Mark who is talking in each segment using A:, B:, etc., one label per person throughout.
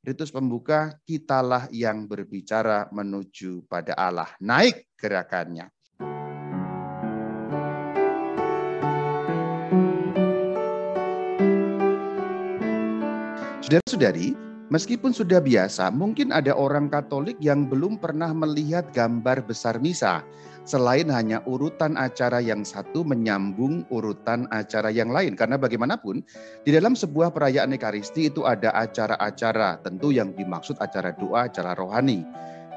A: Ritus pembuka, kitalah yang berbicara menuju pada Allah. Naik gerakannya. Saudara-saudari, meskipun sudah biasa, mungkin ada orang Katolik yang belum pernah melihat gambar besar misa. Selain hanya urutan acara yang satu menyambung urutan acara yang lain. Karena bagaimanapun, di dalam sebuah perayaan Ekaristi itu ada acara-acara. Tentu yang dimaksud acara doa, acara rohani.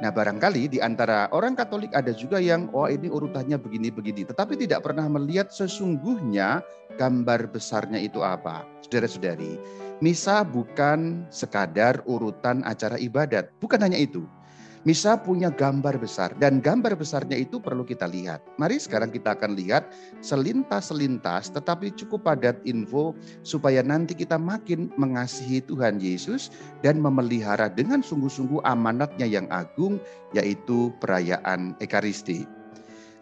A: Nah barangkali di antara orang Katolik ada juga yang, oh ini urutannya begini-begini. Tetapi tidak pernah melihat sesungguhnya gambar besarnya itu apa. Saudara-saudari, Misa bukan sekadar urutan acara ibadat, bukan hanya itu. Misa punya gambar besar dan gambar besarnya itu perlu kita lihat. Mari sekarang kita akan lihat selintas-selintas tetapi cukup padat info supaya nanti kita makin mengasihi Tuhan Yesus dan memelihara dengan sungguh-sungguh amanatnya yang agung yaitu perayaan Ekaristi.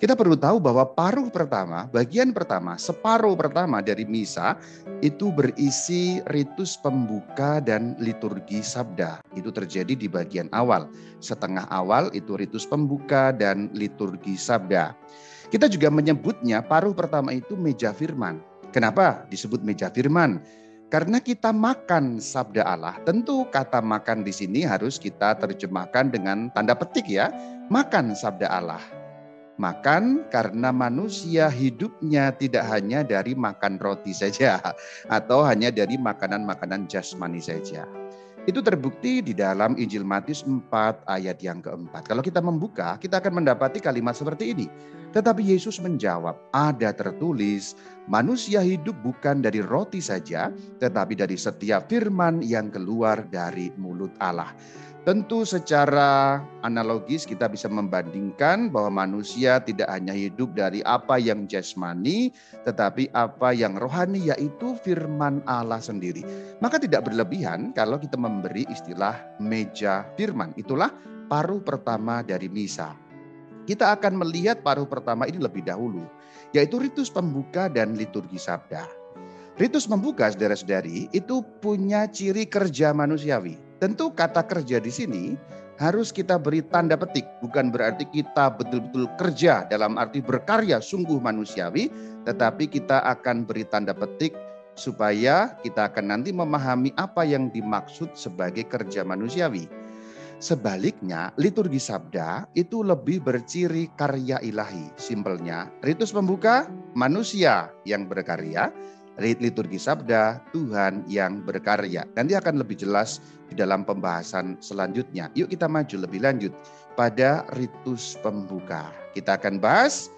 A: Kita perlu tahu bahwa paruh pertama, bagian pertama, separuh pertama dari misa itu berisi ritus pembuka dan liturgi sabda. Itu terjadi di bagian awal. Setengah awal itu ritus pembuka dan liturgi sabda. Kita juga menyebutnya paruh pertama itu meja firman. Kenapa disebut meja firman? Karena kita makan sabda Allah, tentu kata makan di sini harus kita terjemahkan dengan tanda petik ya. Makan sabda Allah makan karena manusia hidupnya tidak hanya dari makan roti saja atau hanya dari makanan-makanan jasmani saja. Itu terbukti di dalam Injil Matius 4 ayat yang keempat. Kalau kita membuka, kita akan mendapati kalimat seperti ini. Tetapi Yesus menjawab, ada tertulis, manusia hidup bukan dari roti saja, tetapi dari setiap firman yang keluar dari mulut Allah. Tentu secara analogis kita bisa membandingkan bahwa manusia tidak hanya hidup dari apa yang jasmani, tetapi apa yang rohani yaitu firman Allah sendiri. Maka tidak berlebihan kalau kita memberi istilah meja firman. Itulah paruh pertama dari misa. Kita akan melihat paruh pertama ini lebih dahulu, yaitu ritus pembuka dan liturgi sabda. Ritus membuka saudara-saudari itu punya ciri kerja manusiawi Tentu kata kerja di sini harus kita beri tanda petik, bukan berarti kita betul-betul kerja dalam arti berkarya sungguh manusiawi, tetapi kita akan beri tanda petik supaya kita akan nanti memahami apa yang dimaksud sebagai kerja manusiawi. Sebaliknya, liturgi sabda itu lebih berciri karya ilahi. Simpelnya, ritus pembuka manusia yang berkarya, liturgi sabda Tuhan yang berkarya. Nanti akan lebih jelas di dalam pembahasan selanjutnya. Yuk kita maju lebih lanjut pada ritus pembuka. Kita akan bahas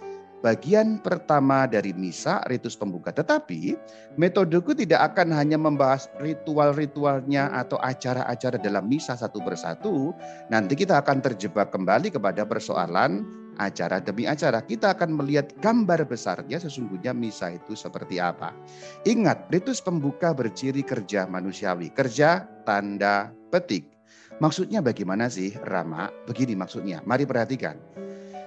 A: bagian pertama dari misa, ritus pembuka. Tetapi metodeku tidak akan hanya membahas ritual-ritualnya atau acara-acara dalam misa satu persatu. Nanti kita akan terjebak kembali kepada persoalan acara demi acara. Kita akan melihat gambar besarnya sesungguhnya misa itu seperti apa. Ingat, ritus pembuka berciri kerja manusiawi. Kerja tanda petik. Maksudnya bagaimana sih Rama? Begini maksudnya, mari perhatikan.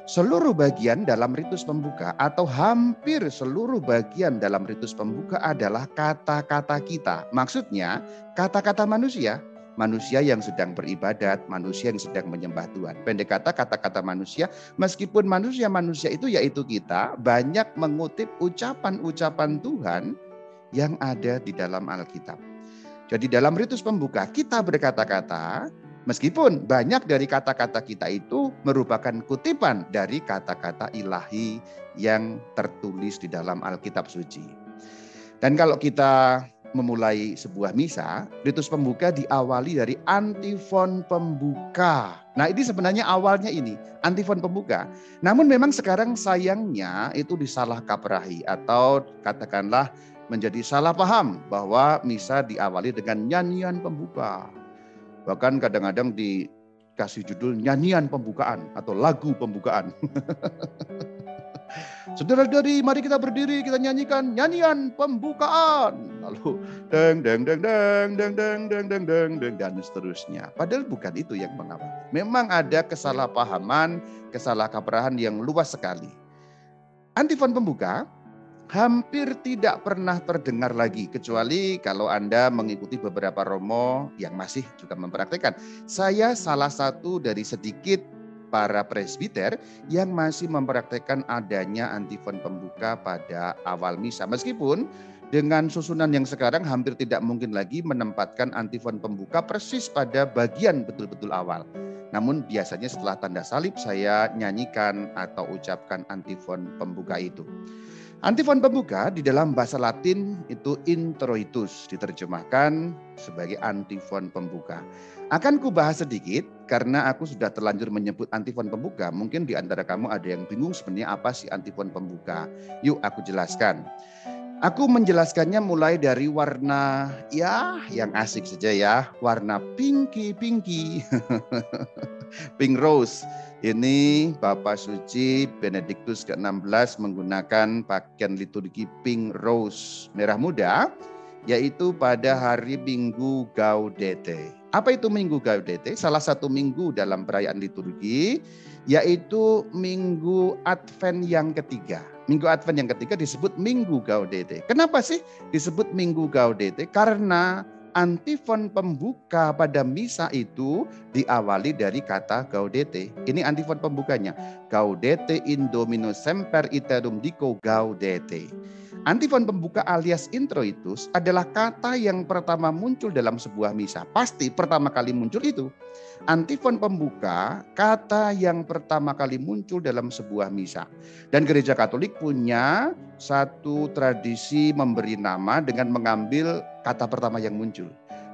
A: Seluruh bagian dalam ritus pembuka atau hampir seluruh bagian dalam ritus pembuka adalah kata-kata kita. Maksudnya kata-kata manusia manusia yang sedang beribadat, manusia yang sedang menyembah Tuhan. Pendek kata kata-kata manusia, meskipun manusia-manusia itu yaitu kita, banyak mengutip ucapan-ucapan Tuhan yang ada di dalam Alkitab. Jadi dalam ritus pembuka kita berkata-kata, meskipun banyak dari kata-kata kita itu merupakan kutipan dari kata-kata ilahi yang tertulis di dalam Alkitab suci. Dan kalau kita memulai sebuah misa, ritus pembuka diawali dari antifon pembuka. Nah, ini sebenarnya awalnya ini, antifon pembuka. Namun memang sekarang sayangnya itu disalah kaprahi atau katakanlah menjadi salah paham bahwa misa diawali dengan nyanyian pembuka. Bahkan kadang-kadang dikasih judul nyanyian pembukaan atau lagu pembukaan. Saudara-saudari, mari kita berdiri, kita nyanyikan nyanyian pembukaan. Lalu deng deng deng deng deng deng deng deng deng deng dan seterusnya. Padahal bukan itu yang mengapa. Memang ada kesalahpahaman, kesalahkaprahan yang luas sekali. Antifon pembuka hampir tidak pernah terdengar lagi kecuali kalau Anda mengikuti beberapa romo yang masih juga mempraktekkan. Saya salah satu dari sedikit para presbiter yang masih mempraktekkan adanya antifon pembuka pada awal misa. Meskipun dengan susunan yang sekarang hampir tidak mungkin lagi menempatkan antifon pembuka persis pada bagian betul-betul awal. Namun biasanya setelah tanda salib saya nyanyikan atau ucapkan antifon pembuka itu. Antifon pembuka di dalam bahasa Latin itu introitus, diterjemahkan sebagai antifon pembuka. Akan ku bahas sedikit karena aku sudah terlanjur menyebut antifon pembuka. Mungkin di antara kamu ada yang bingung sebenarnya apa sih antifon pembuka. Yuk aku jelaskan. Aku menjelaskannya mulai dari warna ya yang asik saja ya, warna pinky pinky. Pink rose. Ini Bapak Suci Benediktus ke-16 menggunakan pakaian liturgi pink rose merah muda yaitu pada hari Minggu Gaudete. Apa itu Minggu Gaudete? Salah satu minggu dalam perayaan liturgi yaitu Minggu Advent yang ketiga. Minggu Advent yang ketiga disebut Minggu Gaudete. Kenapa sih disebut Minggu Gaudete? Karena antifon pembuka pada misa itu diawali dari kata Gaudete. Ini antifon pembukanya. Gaudete in Domino semper iterum dico Gaudete. Antifon pembuka alias introitus adalah kata yang pertama muncul dalam sebuah misa. Pasti pertama kali muncul itu. Antifon pembuka kata yang pertama kali muncul dalam sebuah misa. Dan gereja Katolik punya satu tradisi memberi nama dengan mengambil kata pertama yang muncul.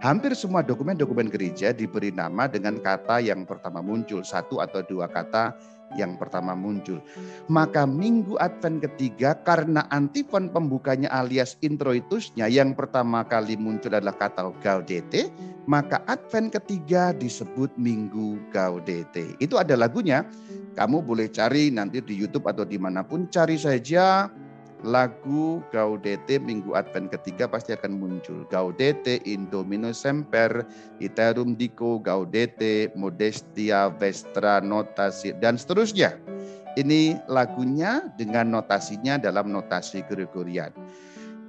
A: Hampir semua dokumen-dokumen gereja diberi nama dengan kata yang pertama muncul, satu atau dua kata yang pertama muncul. Maka minggu Advent ketiga karena antifon pembukanya alias introitusnya yang pertama kali muncul adalah kata Gaudete, maka Advent ketiga disebut minggu Gaudete. Itu ada lagunya. Kamu boleh cari nanti di YouTube atau di mana pun cari saja lagu Gaudete Minggu Advent ketiga pasti akan muncul. Gaudete in Domino Semper, Iterum Dico, Gaudete, Modestia, Vestra, Notasi, dan seterusnya. Ini lagunya dengan notasinya dalam notasi Gregorian.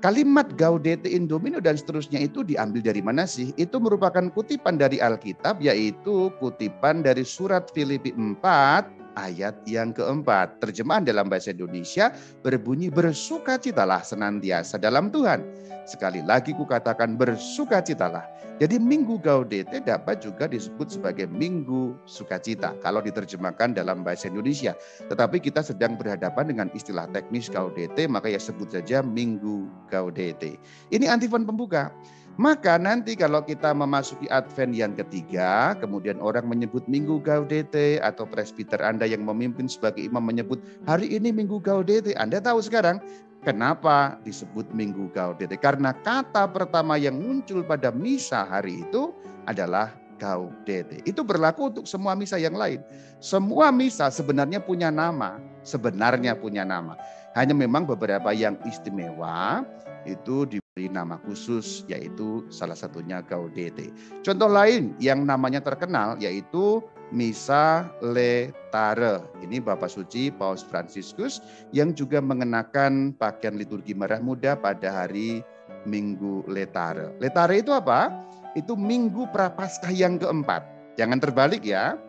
A: Kalimat Gaudete in Domino dan seterusnya itu diambil dari mana sih? Itu merupakan kutipan dari Alkitab yaitu kutipan dari surat Filipi 4 ayat yang keempat. Terjemahan dalam bahasa Indonesia berbunyi bersukacitalah senantiasa dalam Tuhan. Sekali lagi kukatakan bersukacitalah. Jadi minggu gaudete dapat juga disebut sebagai minggu sukacita kalau diterjemahkan dalam bahasa Indonesia. Tetapi kita sedang berhadapan dengan istilah teknis gaudete maka ya sebut saja minggu gaudete. Ini antifon pembuka. Maka nanti kalau kita memasuki Advent yang ketiga, kemudian orang menyebut Minggu Gaudete atau presbiter Anda yang memimpin sebagai imam menyebut hari ini Minggu Gaudete, Anda tahu sekarang kenapa disebut Minggu Gaudete? Karena kata pertama yang muncul pada misa hari itu adalah Gaudete. Itu berlaku untuk semua misa yang lain. Semua misa sebenarnya punya nama, sebenarnya punya nama. Hanya memang beberapa yang istimewa itu diberi nama khusus yaitu salah satunya Gaudete. Contoh lain yang namanya terkenal yaitu Misa Letare. Ini Bapak Suci Paus Fransiskus yang juga mengenakan pakaian liturgi merah muda pada hari Minggu Letare. Letare itu apa? Itu Minggu Prapaskah yang keempat. Jangan terbalik ya.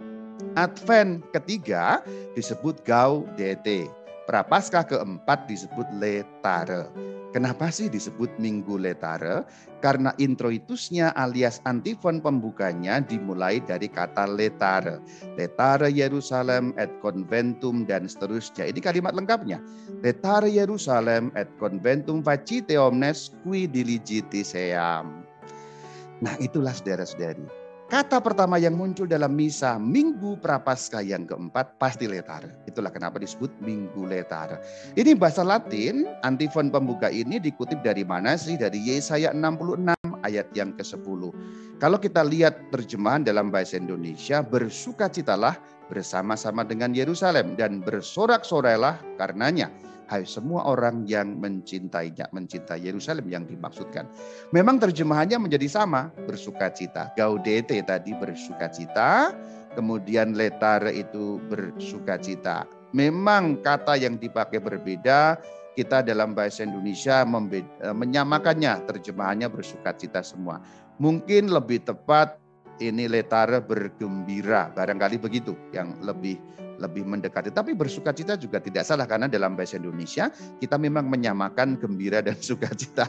A: Advent ketiga disebut Gaudete. Prapaskah keempat disebut Letare. Kenapa sih disebut Minggu Letare? Karena introitusnya alias antifon pembukanya dimulai dari kata letare. Letare Yerusalem et conventum dan seterusnya. Ini kalimat lengkapnya. Letare Yerusalem et conventum facite omnes qui diligiti seam. Nah itulah saudara-saudari Kata pertama yang muncul dalam misa Minggu Prapaskah yang keempat pasti letare. Itulah kenapa disebut Minggu letare. Ini bahasa Latin, antifon pembuka ini dikutip dari mana sih? Dari Yesaya 66 ayat yang ke-10. Kalau kita lihat terjemahan dalam bahasa Indonesia, bersukacitalah bersama-sama dengan Yerusalem dan bersorak-sorailah karenanya hai semua orang yang mencintainya, mencintai Yerusalem yang dimaksudkan. Memang terjemahannya menjadi sama, bersukacita. Gaudete tadi bersukacita, kemudian letare itu bersukacita. Memang kata yang dipakai berbeda, kita dalam bahasa Indonesia eh, menyamakannya, terjemahannya bersuka cita semua. Mungkin lebih tepat ini letare bergembira, barangkali begitu yang lebih lebih mendekati. Tapi bersuka cita juga tidak salah karena dalam bahasa Indonesia kita memang menyamakan gembira dan sukacita.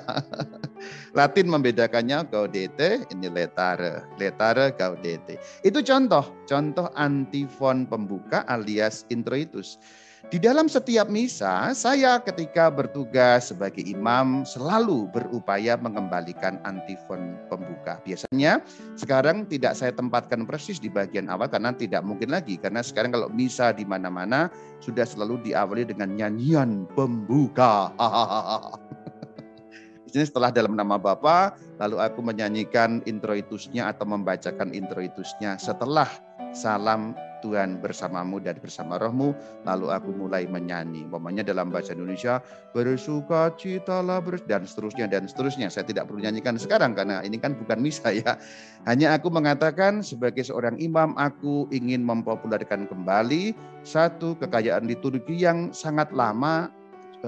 A: Latin membedakannya gaudete, ini letare, letare gaudete. Itu contoh, contoh antifon pembuka alias introitus. Di dalam setiap misa, saya ketika bertugas sebagai imam selalu berupaya mengembalikan antifon pembuka. Biasanya sekarang tidak saya tempatkan persis di bagian awal karena tidak mungkin lagi. Karena sekarang kalau misa di mana-mana sudah selalu diawali dengan nyanyian pembuka. Ini setelah dalam nama Bapa, lalu aku menyanyikan introitusnya atau membacakan introitusnya setelah salam Tuhan bersamamu dan bersama rohmu, lalu aku mulai menyanyi. Umpamanya dalam bahasa Indonesia, bersuka citalah ber dan seterusnya dan seterusnya. Saya tidak perlu nyanyikan sekarang karena ini kan bukan misa ya. Hanya aku mengatakan sebagai seorang imam, aku ingin mempopulerkan kembali satu kekayaan liturgi yang sangat lama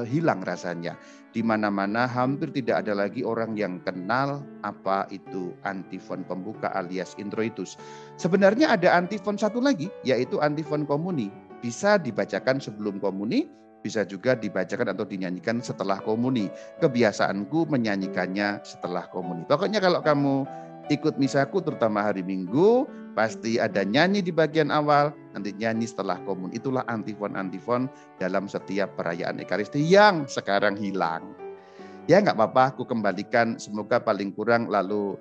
A: hilang rasanya di mana-mana hampir tidak ada lagi orang yang kenal apa itu antifon pembuka alias introitus. Sebenarnya ada antifon satu lagi, yaitu antifon komuni. Bisa dibacakan sebelum komuni, bisa juga dibacakan atau dinyanyikan setelah komuni. Kebiasaanku menyanyikannya setelah komuni. Pokoknya kalau kamu ikut misaku terutama hari Minggu, pasti ada nyanyi di bagian awal, nanti nyanyi setelah komun. Itulah antifon-antifon dalam setiap perayaan Ekaristi yang sekarang hilang. Ya nggak apa-apa, aku kembalikan semoga paling kurang lalu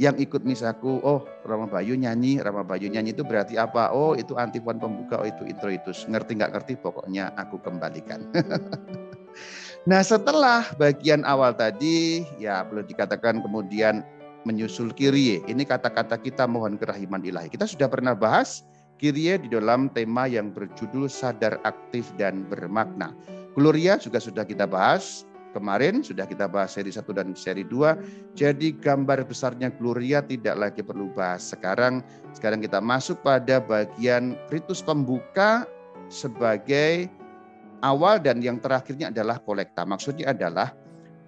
A: yang ikut misaku, oh Rama Bayu nyanyi, Rama Bayu nyanyi itu berarti apa? Oh itu antifon pembuka, oh itu intro itu. Ngerti nggak ngerti, pokoknya aku kembalikan. nah setelah bagian awal tadi, ya perlu dikatakan kemudian menyusul Kyrie. Ini kata-kata kita mohon kerahiman ilahi. Kita sudah pernah bahas Kyrie di dalam tema yang berjudul sadar aktif dan bermakna. Gloria juga sudah kita bahas. Kemarin sudah kita bahas seri 1 dan seri 2. Jadi gambar besarnya Gloria tidak lagi perlu bahas. Sekarang sekarang kita masuk pada bagian ritus pembuka sebagai awal dan yang terakhirnya adalah kolekta. Maksudnya adalah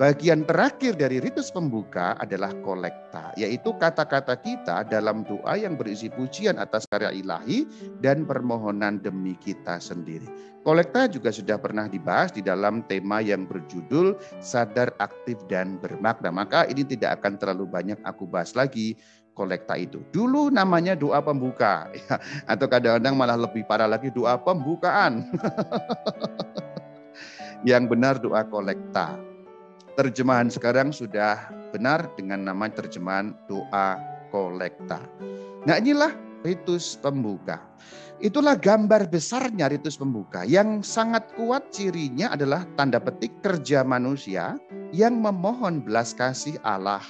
A: Bagian terakhir dari ritus pembuka adalah kolekta, yaitu kata-kata kita dalam doa yang berisi pujian atas karya ilahi dan permohonan demi kita sendiri. Kolekta juga sudah pernah dibahas di dalam tema yang berjudul sadar aktif dan bermakna. Maka ini tidak akan terlalu banyak aku bahas lagi kolekta itu. Dulu namanya doa pembuka, ya, atau kadang-kadang malah lebih parah lagi doa pembukaan. yang benar doa kolekta terjemahan sekarang sudah benar dengan nama terjemahan doa kolekta. Nah inilah ritus pembuka. Itulah gambar besarnya ritus pembuka yang sangat kuat cirinya adalah tanda petik kerja manusia yang memohon belas kasih Allah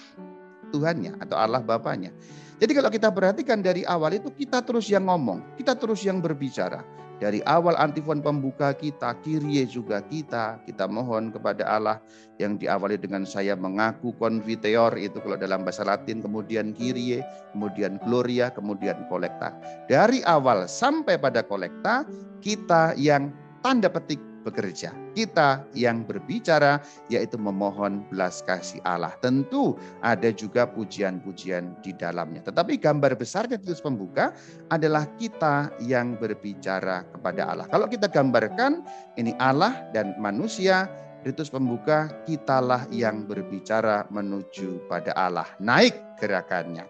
A: Tuhannya atau Allah Bapaknya. Jadi kalau kita perhatikan dari awal itu kita terus yang ngomong, kita terus yang berbicara. Dari awal antifon pembuka kita, kirie juga kita, kita mohon kepada Allah yang diawali dengan saya mengaku konviteor itu kalau dalam bahasa Latin, kemudian kirie, kemudian gloria, kemudian kolekta. Dari awal sampai pada kolekta, kita yang tanda petik bekerja. Kita yang berbicara yaitu memohon belas kasih Allah. Tentu ada juga pujian-pujian di dalamnya. Tetapi gambar besarnya Titus pembuka adalah kita yang berbicara kepada Allah. Kalau kita gambarkan ini Allah dan manusia, ritus pembuka kitalah yang berbicara menuju pada Allah. Naik gerakannya.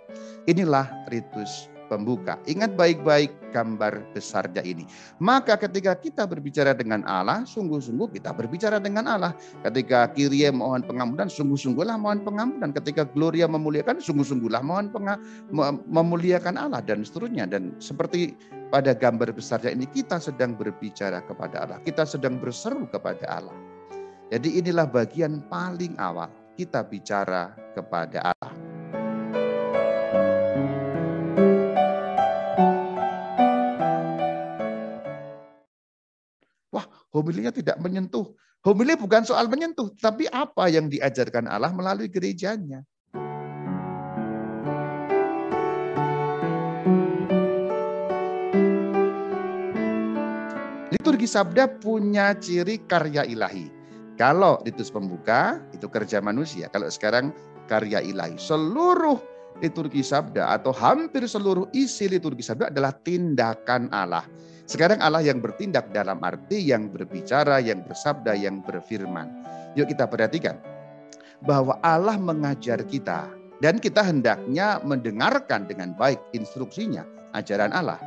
A: Inilah ritus pembuka. Ingat baik-baik gambar besarnya ini. Maka ketika kita berbicara dengan Allah, sungguh-sungguh kita berbicara dengan Allah. Ketika Kirie mohon pengampunan, sungguh-sungguhlah mohon pengampunan. Ketika Gloria memuliakan, sungguh-sungguhlah mohon memuliakan Allah dan seterusnya. Dan seperti pada gambar besarnya ini kita sedang berbicara kepada Allah. Kita sedang berseru kepada Allah. Jadi inilah bagian paling awal kita bicara kepada Allah. Homilinya tidak menyentuh. Homili bukan soal menyentuh, tapi apa yang diajarkan Allah melalui gerejanya. Liturgi sabda punya ciri karya ilahi. Kalau Titus Pembuka itu kerja manusia, kalau sekarang karya ilahi. Seluruh liturgi sabda atau hampir seluruh isi liturgi sabda adalah tindakan Allah. Sekarang Allah yang bertindak dalam arti yang berbicara, yang bersabda, yang berfirman. Yuk kita perhatikan bahwa Allah mengajar kita dan kita hendaknya mendengarkan dengan baik instruksinya, ajaran Allah.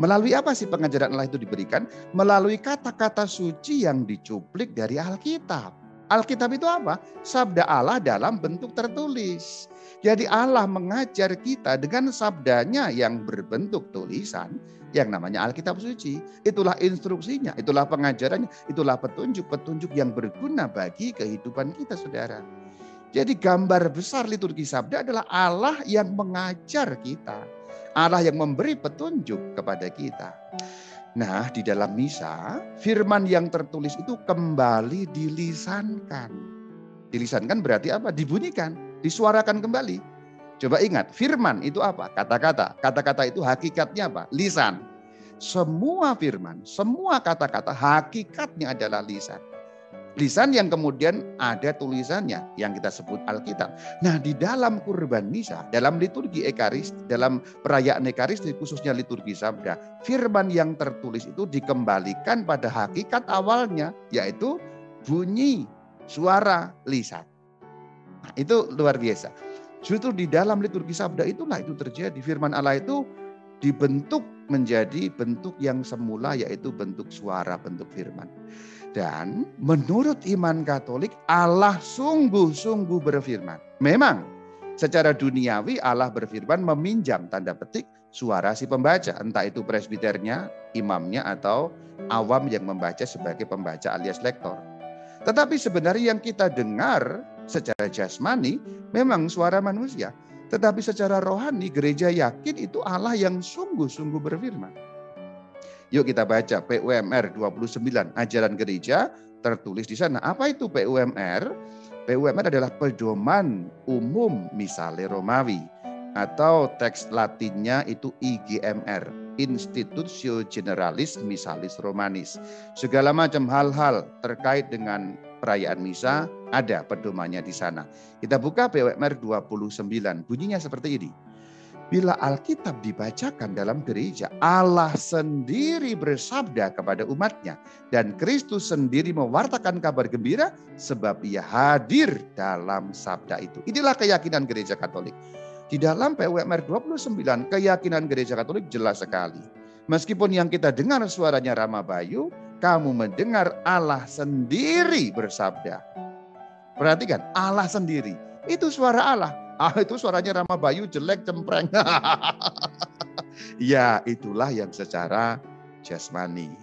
A: Melalui apa sih pengajaran Allah itu diberikan? Melalui kata-kata suci yang dicuplik dari Alkitab. Alkitab itu apa? Sabda Allah dalam bentuk tertulis. Jadi Allah mengajar kita dengan sabdanya yang berbentuk tulisan yang namanya Alkitab suci. Itulah instruksinya, itulah pengajarannya, itulah petunjuk-petunjuk yang berguna bagi kehidupan kita saudara. Jadi gambar besar liturgi sabda adalah Allah yang mengajar kita Allah yang memberi petunjuk kepada kita. Nah, di dalam misa, firman yang tertulis itu kembali dilisankan. Dilisankan berarti apa? Dibunyikan, disuarakan kembali. Coba ingat, firman itu apa? Kata-kata. Kata-kata itu hakikatnya apa? Lisan. Semua firman, semua kata-kata hakikatnya adalah lisan lisan yang kemudian ada tulisannya yang kita sebut Alkitab. Nah, di dalam kurban misa, dalam liturgi ekaris, dalam perayaan ekaris khususnya liturgi sabda, firman yang tertulis itu dikembalikan pada hakikat awalnya yaitu bunyi suara lisan. Nah, itu luar biasa. Justru di dalam liturgi sabda itulah itu terjadi. Firman Allah itu dibentuk menjadi bentuk yang semula yaitu bentuk suara, bentuk firman. Dan menurut iman Katolik Allah sungguh-sungguh berfirman. Memang secara duniawi Allah berfirman meminjam tanda petik suara si pembaca. Entah itu presbiternya, imamnya atau awam yang membaca sebagai pembaca alias lektor. Tetapi sebenarnya yang kita dengar secara jasmani memang suara manusia. Tetapi secara rohani gereja yakin itu Allah yang sungguh-sungguh berfirman. Yuk kita baca PUMR 29 ajaran gereja tertulis di sana. Apa itu PUMR? PUMR adalah pedoman umum misale Romawi atau teks latinnya itu IGMR, Institutio Generalis Misalis Romanis. Segala macam hal-hal terkait dengan perayaan misa ada pedomannya di sana. Kita buka PUMR 29, bunyinya seperti ini. Bila Alkitab dibacakan dalam gereja, Allah sendiri bersabda kepada umatnya. Dan Kristus sendiri mewartakan kabar gembira sebab ia hadir dalam sabda itu. Inilah keyakinan gereja katolik. Di dalam PUMR 29, keyakinan gereja katolik jelas sekali. Meskipun yang kita dengar suaranya Rama Bayu, kamu mendengar Allah sendiri bersabda. Perhatikan, Allah sendiri. Itu suara Allah Ah itu suaranya Rama Bayu jelek cempreng. ya itulah yang secara jasmani.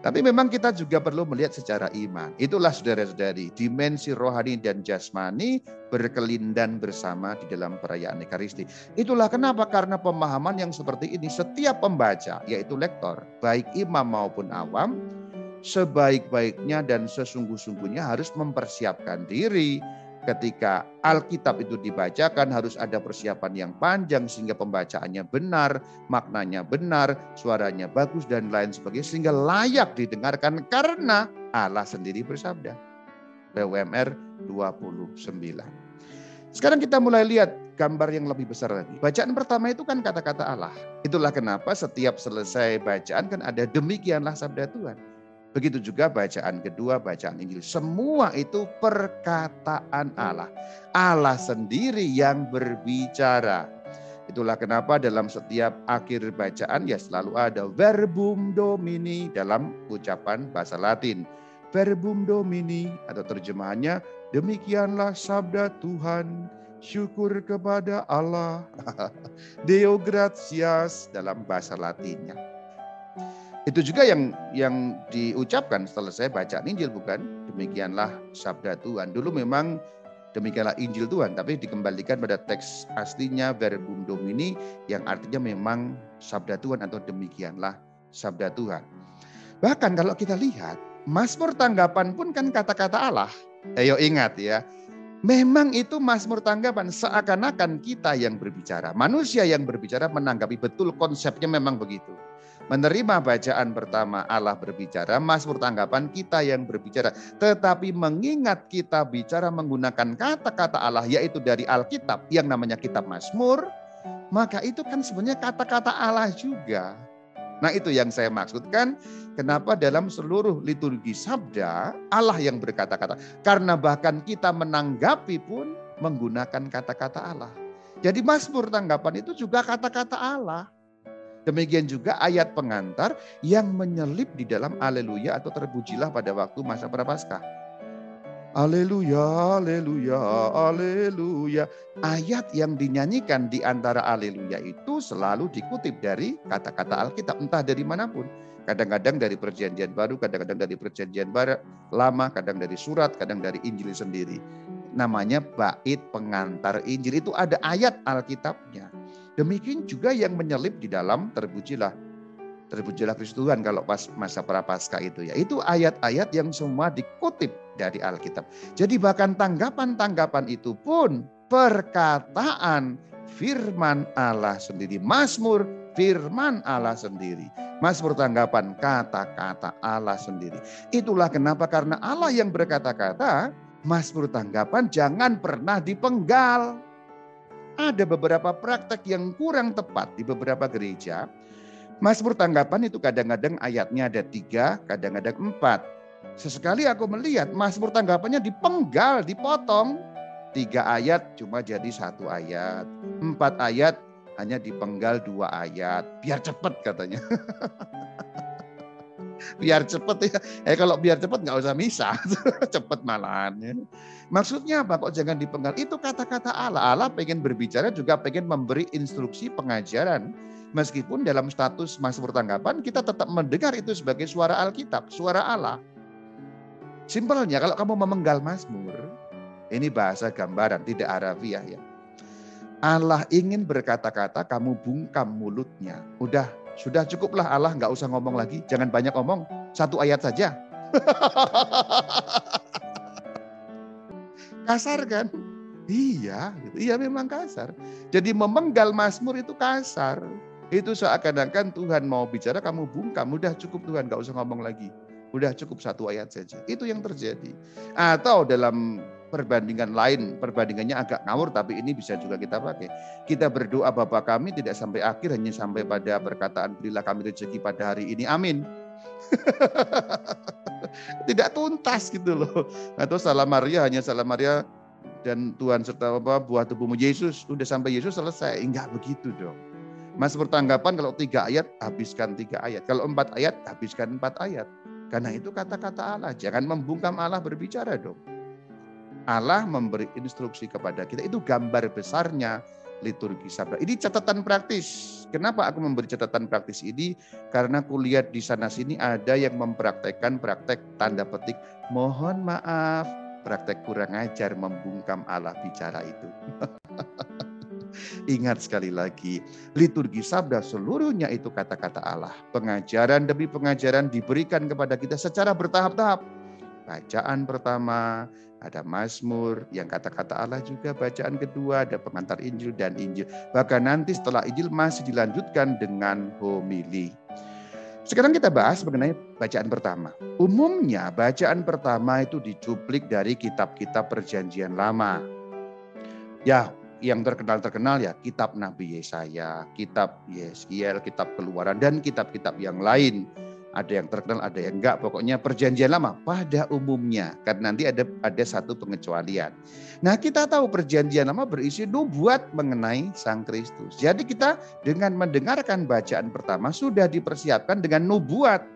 A: Tapi memang kita juga perlu melihat secara iman. Itulah saudara-saudari, dimensi rohani dan jasmani berkelindan bersama di dalam perayaan Ekaristi. Itulah kenapa karena pemahaman yang seperti ini setiap pembaca yaitu lektor, baik imam maupun awam, sebaik-baiknya dan sesungguh-sungguhnya harus mempersiapkan diri ketika Alkitab itu dibacakan harus ada persiapan yang panjang sehingga pembacaannya benar, maknanya benar, suaranya bagus dan lain sebagainya sehingga layak didengarkan karena Allah sendiri bersabda. BWMR 29. Sekarang kita mulai lihat gambar yang lebih besar lagi. Bacaan pertama itu kan kata-kata Allah. Itulah kenapa setiap selesai bacaan kan ada demikianlah sabda Tuhan. Begitu juga bacaan kedua, bacaan Injil. Semua itu perkataan Allah. Allah sendiri yang berbicara. Itulah kenapa dalam setiap akhir bacaan ya selalu ada verbum domini dalam ucapan bahasa Latin. Verbum domini atau terjemahannya demikianlah sabda Tuhan. Syukur kepada Allah. Deo gratias dalam bahasa Latinnya. Itu juga yang yang diucapkan setelah saya baca Injil bukan? Demikianlah sabda Tuhan. Dulu memang demikianlah Injil Tuhan, tapi dikembalikan pada teks aslinya verbum domini yang artinya memang sabda Tuhan atau demikianlah sabda Tuhan. Bahkan kalau kita lihat, Mazmur tanggapan pun kan kata-kata Allah. Ayo ingat ya, Memang itu Mazmur tanggapan seakan-akan kita yang berbicara. Manusia yang berbicara menanggapi betul konsepnya memang begitu. Menerima bacaan pertama Allah berbicara, Mazmur tanggapan kita yang berbicara. Tetapi mengingat kita bicara menggunakan kata-kata Allah yaitu dari Alkitab yang namanya kitab Mazmur, maka itu kan sebenarnya kata-kata Allah juga. Nah itu yang saya maksudkan kenapa dalam seluruh liturgi sabda Allah yang berkata-kata. Karena bahkan kita menanggapi pun menggunakan kata-kata Allah. Jadi Mazmur tanggapan itu juga kata-kata Allah. Demikian juga ayat pengantar yang menyelip di dalam aleluya atau terpujilah pada waktu masa prapaskah. Aleluya, aleluya, aleluya. Ayat yang dinyanyikan di antara aleluya itu selalu dikutip dari kata-kata Alkitab, entah dari mana pun. Kadang-kadang dari perjanjian baru, kadang-kadang dari perjanjian barat, lama, kadang dari surat, kadang dari Injil sendiri. Namanya bait pengantar Injil, itu ada ayat Alkitabnya. Demikian juga yang menyelip di dalam terpujilah terpujilah Kristus Tuhan kalau pas masa prapaskah itu ya. Itu ayat-ayat yang semua dikutip dari Alkitab. Jadi bahkan tanggapan-tanggapan itu pun perkataan firman Allah sendiri. Mazmur firman Allah sendiri. Mazmur tanggapan kata-kata Allah sendiri. Itulah kenapa karena Allah yang berkata-kata, Mazmur tanggapan jangan pernah dipenggal. Ada beberapa praktek yang kurang tepat di beberapa gereja Mazmur tanggapan itu kadang-kadang ayatnya ada tiga, kadang-kadang empat. Sesekali aku melihat Mazmur tanggapannya dipenggal, dipotong. Tiga ayat cuma jadi satu ayat. Empat ayat hanya dipenggal dua ayat. Biar cepat katanya. biar cepet ya. Eh kalau biar cepet nggak usah misa, cepet malahan. Ya. Maksudnya apa? Kok jangan dipenggal? Itu kata-kata Allah. Allah pengen berbicara juga pengen memberi instruksi pengajaran Meskipun dalam status Mazmur tanggapan kita tetap mendengar itu sebagai suara Alkitab, suara Allah. Simpelnya kalau kamu memenggal Mazmur, ini bahasa gambaran, tidak harafiah ya. Allah ingin berkata-kata, kamu bungkam mulutnya. Udah, sudah cukuplah Allah, nggak usah ngomong lagi. Jangan banyak ngomong, satu ayat saja. kasar kan? Iya, gitu. iya memang kasar. Jadi memenggal Mazmur itu kasar. Itu seakan-akan Tuhan mau bicara, kamu bungkam. Udah cukup Tuhan, gak usah ngomong lagi. Udah cukup satu ayat saja. Itu yang terjadi. Atau dalam perbandingan lain, perbandingannya agak ngawur, tapi ini bisa juga kita pakai. Kita berdoa Bapa kami tidak sampai akhir, hanya sampai pada perkataan berilah kami rezeki pada hari ini. Amin. tidak tuntas gitu loh. Atau salam Maria hanya salam Maria dan Tuhan serta apa buah tubuhmu Yesus. Udah sampai Yesus selesai. Enggak begitu dong. Mas bertanggapan kalau tiga ayat, habiskan tiga ayat. Kalau empat ayat, habiskan empat ayat. Karena itu kata-kata Allah. Jangan membungkam Allah berbicara dong. Allah memberi instruksi kepada kita. Itu gambar besarnya liturgi sabda. Ini catatan praktis. Kenapa aku memberi catatan praktis ini? Karena kuliah di sana sini ada yang mempraktekkan praktek tanda petik mohon maaf, praktek kurang ajar membungkam Allah bicara itu. Ingat sekali lagi, liturgi sabda seluruhnya itu kata-kata Allah. Pengajaran demi pengajaran diberikan kepada kita secara bertahap-tahap. Bacaan pertama, ada Mazmur yang kata-kata Allah juga bacaan kedua ada pengantar Injil dan Injil. Bahkan nanti setelah Injil masih dilanjutkan dengan homili. Sekarang kita bahas mengenai bacaan pertama. Umumnya bacaan pertama itu dicuplik dari kitab-kitab perjanjian lama. Ya yang terkenal-terkenal ya kitab Nabi Yesaya, kitab Yeskiel, kitab Keluaran dan kitab-kitab yang lain. Ada yang terkenal, ada yang enggak. Pokoknya perjanjian lama pada umumnya. Karena nanti ada ada satu pengecualian. Nah kita tahu perjanjian lama berisi nubuat mengenai Sang Kristus. Jadi kita dengan mendengarkan bacaan pertama sudah dipersiapkan dengan nubuat.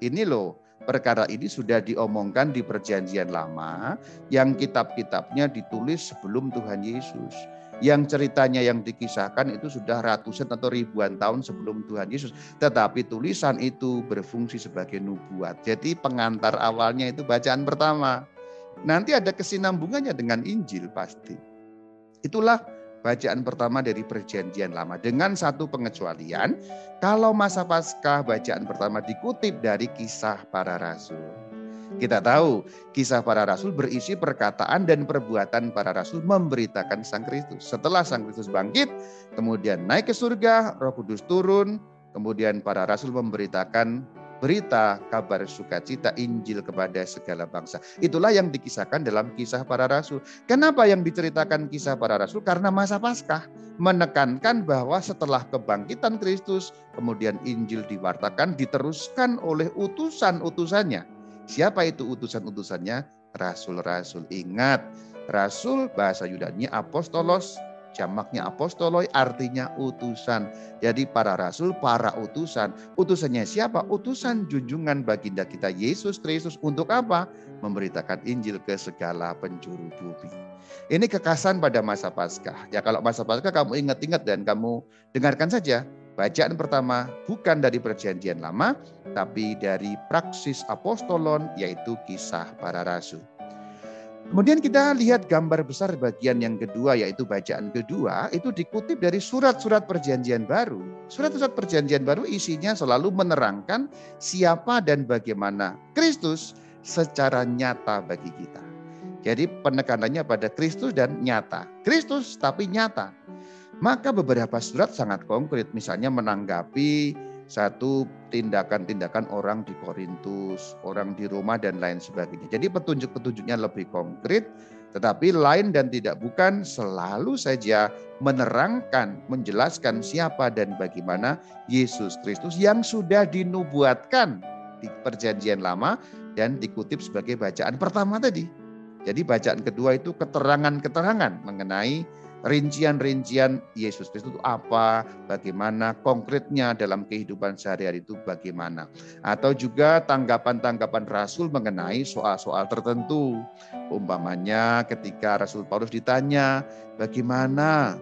A: Ini loh perkara ini sudah diomongkan di perjanjian lama yang kitab-kitabnya ditulis sebelum Tuhan Yesus yang ceritanya yang dikisahkan itu sudah ratusan atau ribuan tahun sebelum Tuhan Yesus. Tetapi tulisan itu berfungsi sebagai nubuat. Jadi pengantar awalnya itu bacaan pertama. Nanti ada kesinambungannya dengan Injil pasti. Itulah bacaan pertama dari perjanjian lama. Dengan satu pengecualian, kalau masa Paskah bacaan pertama dikutip dari kisah para rasul. Kita tahu kisah para rasul berisi perkataan dan perbuatan para rasul memberitakan Sang Kristus. Setelah Sang Kristus bangkit, kemudian naik ke surga, Roh Kudus turun, kemudian para rasul memberitakan berita kabar sukacita Injil kepada segala bangsa. Itulah yang dikisahkan dalam kisah para rasul. Kenapa yang diceritakan kisah para rasul? Karena masa Paskah menekankan bahwa setelah kebangkitan Kristus, kemudian Injil diwartakan diteruskan oleh utusan-utusannya. Siapa itu utusan-utusannya? Rasul-rasul. Ingat, rasul bahasa Yunani apostolos Jamaknya apostoloi artinya utusan. Jadi para rasul, para utusan. Utusannya siapa? Utusan junjungan baginda kita Yesus Kristus untuk apa? Memberitakan Injil ke segala penjuru bumi. Ini kekasan pada masa Paskah. Ya kalau masa Paskah kamu ingat-ingat dan kamu dengarkan saja. Bacaan pertama bukan dari perjanjian lama, tapi dari praksis apostolon, yaitu kisah para rasul. Kemudian kita lihat gambar besar bagian yang kedua yaitu bacaan kedua itu dikutip dari surat-surat perjanjian baru. Surat-surat perjanjian baru isinya selalu menerangkan siapa dan bagaimana Kristus secara nyata bagi kita. Jadi penekanannya pada Kristus dan nyata. Kristus tapi nyata. Maka beberapa surat sangat konkret misalnya menanggapi satu tindakan-tindakan orang di Korintus, orang di Roma dan lain sebagainya. Jadi petunjuk-petunjuknya lebih konkret, tetapi lain dan tidak bukan selalu saja menerangkan, menjelaskan siapa dan bagaimana Yesus Kristus yang sudah dinubuatkan di perjanjian lama dan dikutip sebagai bacaan pertama tadi. Jadi bacaan kedua itu keterangan-keterangan mengenai rincian-rincian Yesus Kristus itu apa, bagaimana konkretnya dalam kehidupan sehari-hari itu bagaimana. Atau juga tanggapan-tanggapan Rasul mengenai soal-soal tertentu. Umpamanya ketika Rasul Paulus ditanya, bagaimana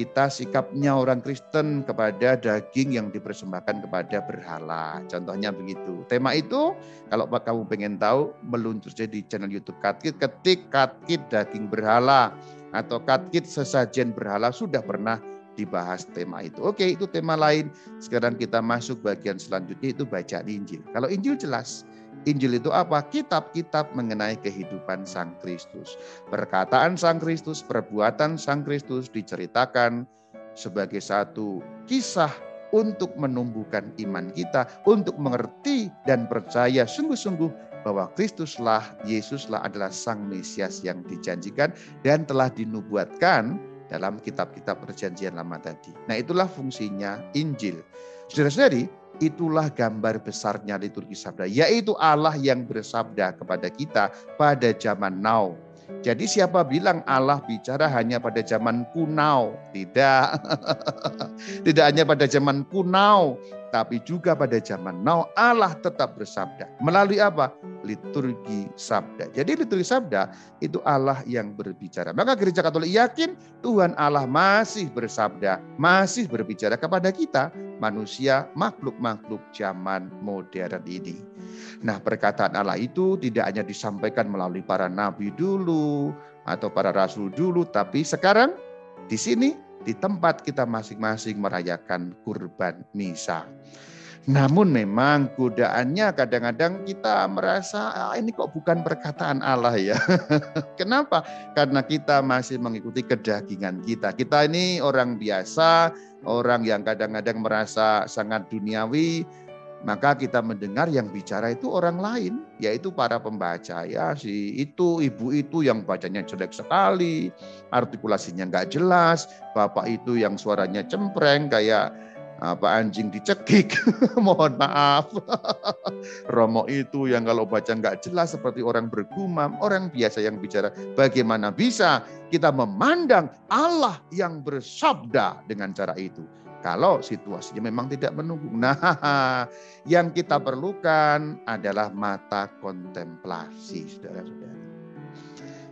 A: kita sikapnya orang Kristen kepada daging yang dipersembahkan kepada berhala. Contohnya begitu. Tema itu kalau kamu pengen tahu meluncur di channel YouTube Katkit, ketik Katkit daging berhala atau katkit sesajen berhala sudah pernah dibahas tema itu. Oke, itu tema lain. Sekarang kita masuk bagian selanjutnya itu baca Injil. Kalau Injil jelas, Injil itu apa? Kitab-kitab mengenai kehidupan Sang Kristus. Perkataan Sang Kristus, perbuatan Sang Kristus diceritakan sebagai satu kisah untuk menumbuhkan iman kita, untuk mengerti dan percaya sungguh-sungguh bahwa Kristuslah, Yesuslah adalah Sang Mesias yang dijanjikan dan telah dinubuatkan dalam kitab-kitab perjanjian lama tadi. Nah itulah fungsinya Injil. Saudara-saudari, itulah gambar besarnya liturgi sabda, yaitu Allah yang bersabda kepada kita pada zaman now. Jadi siapa bilang Allah bicara hanya pada zaman kuno? Tidak. Tidak hanya pada zaman kuno, tapi juga pada zaman now Allah tetap bersabda. Melalui apa? Liturgi sabda. Jadi liturgi sabda itu Allah yang berbicara. Maka gereja Katolik yakin Tuhan Allah masih bersabda, masih berbicara kepada kita, manusia, makhluk-makhluk zaman modern ini. Nah perkataan Allah itu tidak hanya disampaikan melalui para nabi dulu atau para rasul dulu, tapi sekarang di sini di tempat kita masing-masing merayakan kurban misa. Namun memang godaannya kadang-kadang kita merasa ah, ini kok bukan perkataan Allah ya. Kenapa? Karena kita masih mengikuti kedagingan kita. Kita ini orang biasa, orang yang kadang-kadang merasa sangat duniawi, maka kita mendengar yang bicara itu orang lain, yaitu para pembaca ya si itu ibu itu yang bacanya jelek sekali, artikulasinya nggak jelas, bapak itu yang suaranya cempreng kayak apa anjing dicekik, mohon maaf. Romo itu yang kalau baca nggak jelas seperti orang bergumam, orang biasa yang bicara. Bagaimana bisa kita memandang Allah yang bersabda dengan cara itu? Kalau situasinya memang tidak menunggu. Nah, yang kita perlukan adalah mata kontemplasi, saudara-saudara.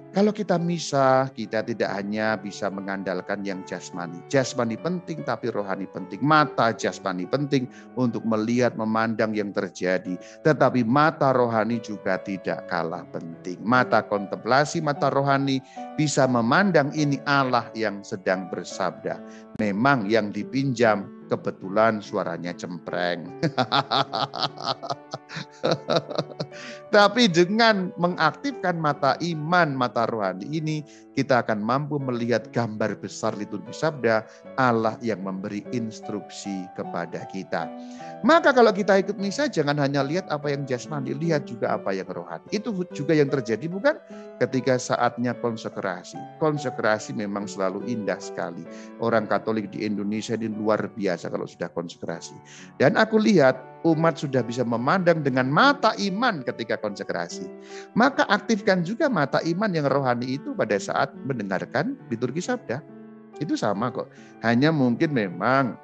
A: Kalau kita misa, kita tidak hanya bisa mengandalkan yang jasmani. Jasmani penting, tapi rohani penting. Mata jasmani penting untuk melihat, memandang yang terjadi. Tetapi mata rohani juga tidak kalah penting. Mata kontemplasi, mata rohani bisa memandang ini Allah yang sedang bersabda. Memang yang dipinjam kebetulan suaranya cempreng. Tapi dengan mengaktifkan mata iman, mata rohani ini, kita akan mampu melihat gambar besar liturgi sabda Allah yang memberi instruksi kepada kita. Maka kalau kita ikut misa jangan hanya lihat apa yang jasmani, lihat juga apa yang rohani. Itu juga yang terjadi bukan ketika saatnya konsekrasi. Konsekrasi memang selalu indah sekali. Orang Katolik di Indonesia ini luar biasa kalau sudah konsekrasi. Dan aku lihat umat sudah bisa memandang dengan mata iman ketika konsekrasi. Maka aktifkan juga mata iman yang rohani itu pada saat mendengarkan liturgi sabda. Itu sama kok. Hanya mungkin memang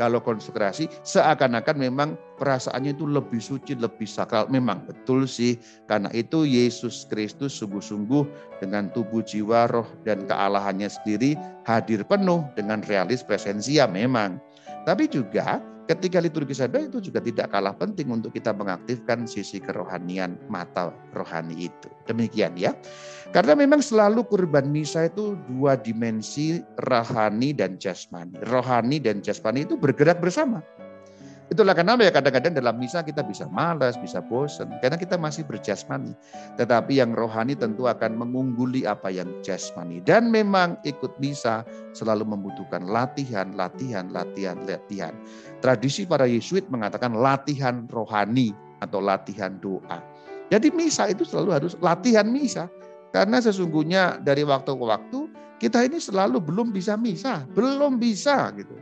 A: kalau konsekrasi seakan-akan memang perasaannya itu lebih suci, lebih sakral. Memang betul sih, karena itu Yesus Kristus sungguh-sungguh dengan tubuh, jiwa, roh, dan kealahannya sendiri hadir penuh dengan realis presensia memang. Tapi juga ketika liturgi sabda itu juga tidak kalah penting untuk kita mengaktifkan sisi kerohanian mata rohani itu. Demikian ya. Karena memang selalu kurban misa itu dua dimensi rohani dan jasmani. Rohani dan jasmani itu bergerak bersama. Itulah kenapa ya kadang-kadang dalam misa kita bisa malas, bisa bosan. Karena kita masih berjasmani. Tetapi yang rohani tentu akan mengungguli apa yang jasmani. Dan memang ikut misa selalu membutuhkan latihan, latihan, latihan, latihan. Tradisi para Yesuit mengatakan latihan rohani atau latihan doa. Jadi misa itu selalu harus latihan misa. Karena sesungguhnya dari waktu ke waktu kita ini selalu belum bisa misa, belum bisa gitu.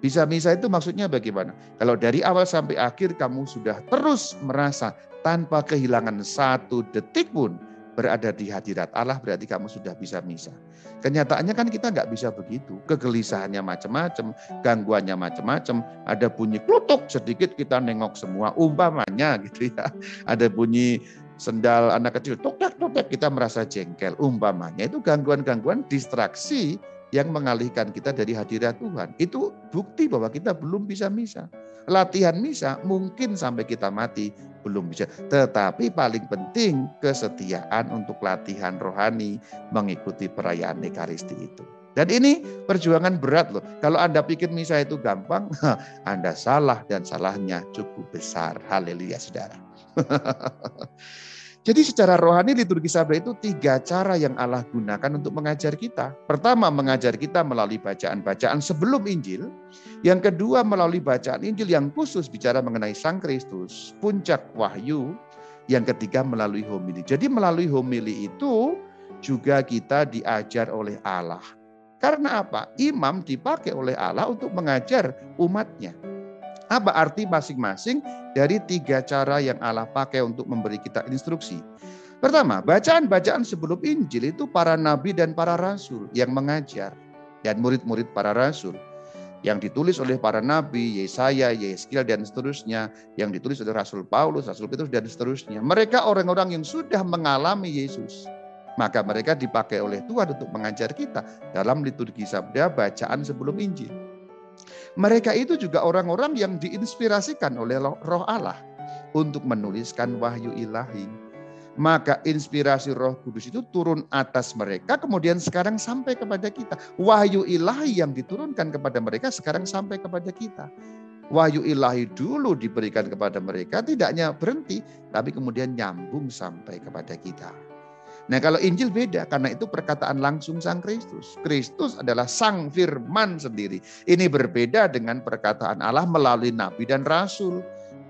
A: Bisa misa itu maksudnya bagaimana? Kalau dari awal sampai akhir kamu sudah terus merasa tanpa kehilangan satu detik pun berada di hadirat Allah berarti kamu sudah bisa misa. Kenyataannya kan kita nggak bisa begitu. Kegelisahannya macam-macam, gangguannya macam-macam. Ada bunyi klutuk sedikit kita nengok semua. Umpamanya gitu ya. Ada bunyi sendal anak kecil tok tok kita merasa jengkel. Umpamanya itu gangguan-gangguan distraksi yang mengalihkan kita dari hadirat Tuhan. Itu bukti bahwa kita belum bisa misa. Latihan misa mungkin sampai kita mati belum bisa. Tetapi paling penting kesetiaan untuk latihan rohani mengikuti perayaan Ekaristi itu. Dan ini perjuangan berat loh. Kalau Anda pikir misa itu gampang, Anda salah dan salahnya cukup besar. Haleluya saudara. Jadi secara rohani liturgi sabda itu tiga cara yang Allah gunakan untuk mengajar kita. Pertama mengajar kita melalui bacaan-bacaan sebelum Injil. Yang kedua melalui bacaan Injil yang khusus bicara mengenai Sang Kristus, puncak wahyu. Yang ketiga melalui homili. Jadi melalui homili itu juga kita diajar oleh Allah. Karena apa? Imam dipakai oleh Allah untuk mengajar umatnya. Apa arti masing-masing dari tiga cara yang Allah pakai untuk memberi kita instruksi? Pertama, bacaan-bacaan sebelum Injil itu para nabi dan para rasul yang mengajar dan murid-murid para rasul yang ditulis oleh para nabi, Yesaya, Yeskiel dan seterusnya, yang ditulis oleh Rasul Paulus, Rasul Petrus dan seterusnya. Mereka orang-orang yang sudah mengalami Yesus. Maka mereka dipakai oleh Tuhan untuk mengajar kita dalam liturgi sabda bacaan sebelum Injil. Mereka itu juga orang-orang yang diinspirasikan oleh roh Allah untuk menuliskan wahyu ilahi. Maka inspirasi roh kudus itu turun atas mereka, kemudian sekarang sampai kepada kita. Wahyu ilahi yang diturunkan kepada mereka sekarang sampai kepada kita. Wahyu ilahi dulu diberikan kepada mereka, tidaknya berhenti, tapi kemudian nyambung sampai kepada kita. Nah kalau Injil beda karena itu perkataan langsung Sang Kristus. Kristus adalah Sang Firman sendiri. Ini berbeda dengan perkataan Allah melalui Nabi dan Rasul.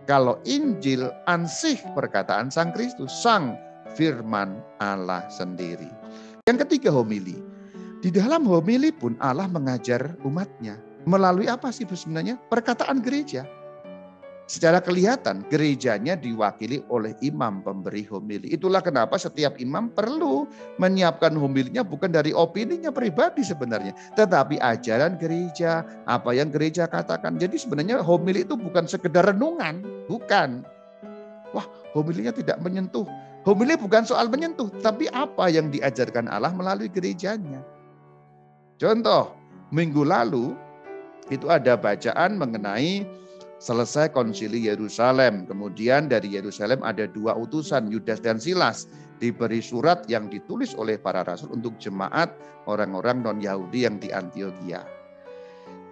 A: Kalau Injil ansih perkataan Sang Kristus, Sang Firman Allah sendiri. Yang ketiga homili. Di dalam homili pun Allah mengajar umatnya. Melalui apa sih sebenarnya? Perkataan gereja. Secara kelihatan gerejanya diwakili oleh imam pemberi homili. Itulah kenapa setiap imam perlu menyiapkan homilinya bukan dari opininya pribadi sebenarnya. Tetapi ajaran gereja, apa yang gereja katakan. Jadi sebenarnya homili itu bukan sekedar renungan. Bukan. Wah homilinya tidak menyentuh. Homili bukan soal menyentuh. Tapi apa yang diajarkan Allah melalui gerejanya. Contoh, minggu lalu itu ada bacaan mengenai selesai konsili Yerusalem. Kemudian dari Yerusalem ada dua utusan, Yudas dan Silas, diberi surat yang ditulis oleh para rasul untuk jemaat orang-orang non-Yahudi yang di Antioquia.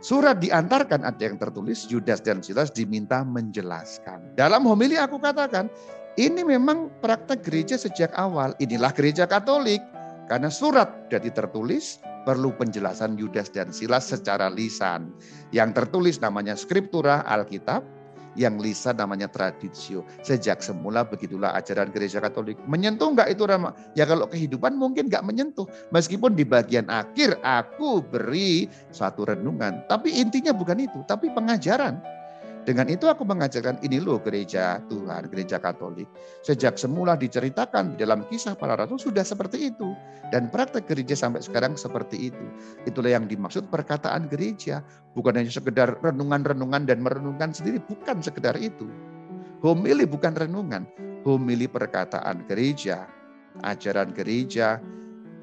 A: Surat diantarkan ada yang tertulis Yudas dan Silas diminta menjelaskan. Dalam homili aku katakan, ini memang praktek gereja sejak awal. Inilah gereja Katolik. Karena surat sudah tertulis, perlu penjelasan Yudas dan Silas secara lisan. Yang tertulis namanya Skriptura Alkitab, yang lisan namanya tradisio. Sejak semula begitulah ajaran gereja Katolik. Menyentuh enggak itu Rama? Ya kalau kehidupan mungkin enggak menyentuh. Meskipun di bagian akhir aku beri satu renungan. Tapi intinya bukan itu, tapi pengajaran. Dengan itu aku mengajarkan ini loh gereja Tuhan, gereja Katolik. Sejak semula diceritakan di dalam kisah para rasul sudah seperti itu. Dan praktek gereja sampai sekarang seperti itu. Itulah yang dimaksud perkataan gereja. Bukan hanya sekedar renungan-renungan dan merenungkan sendiri. Bukan sekedar itu. Homili bukan renungan. Homili perkataan gereja. Ajaran gereja,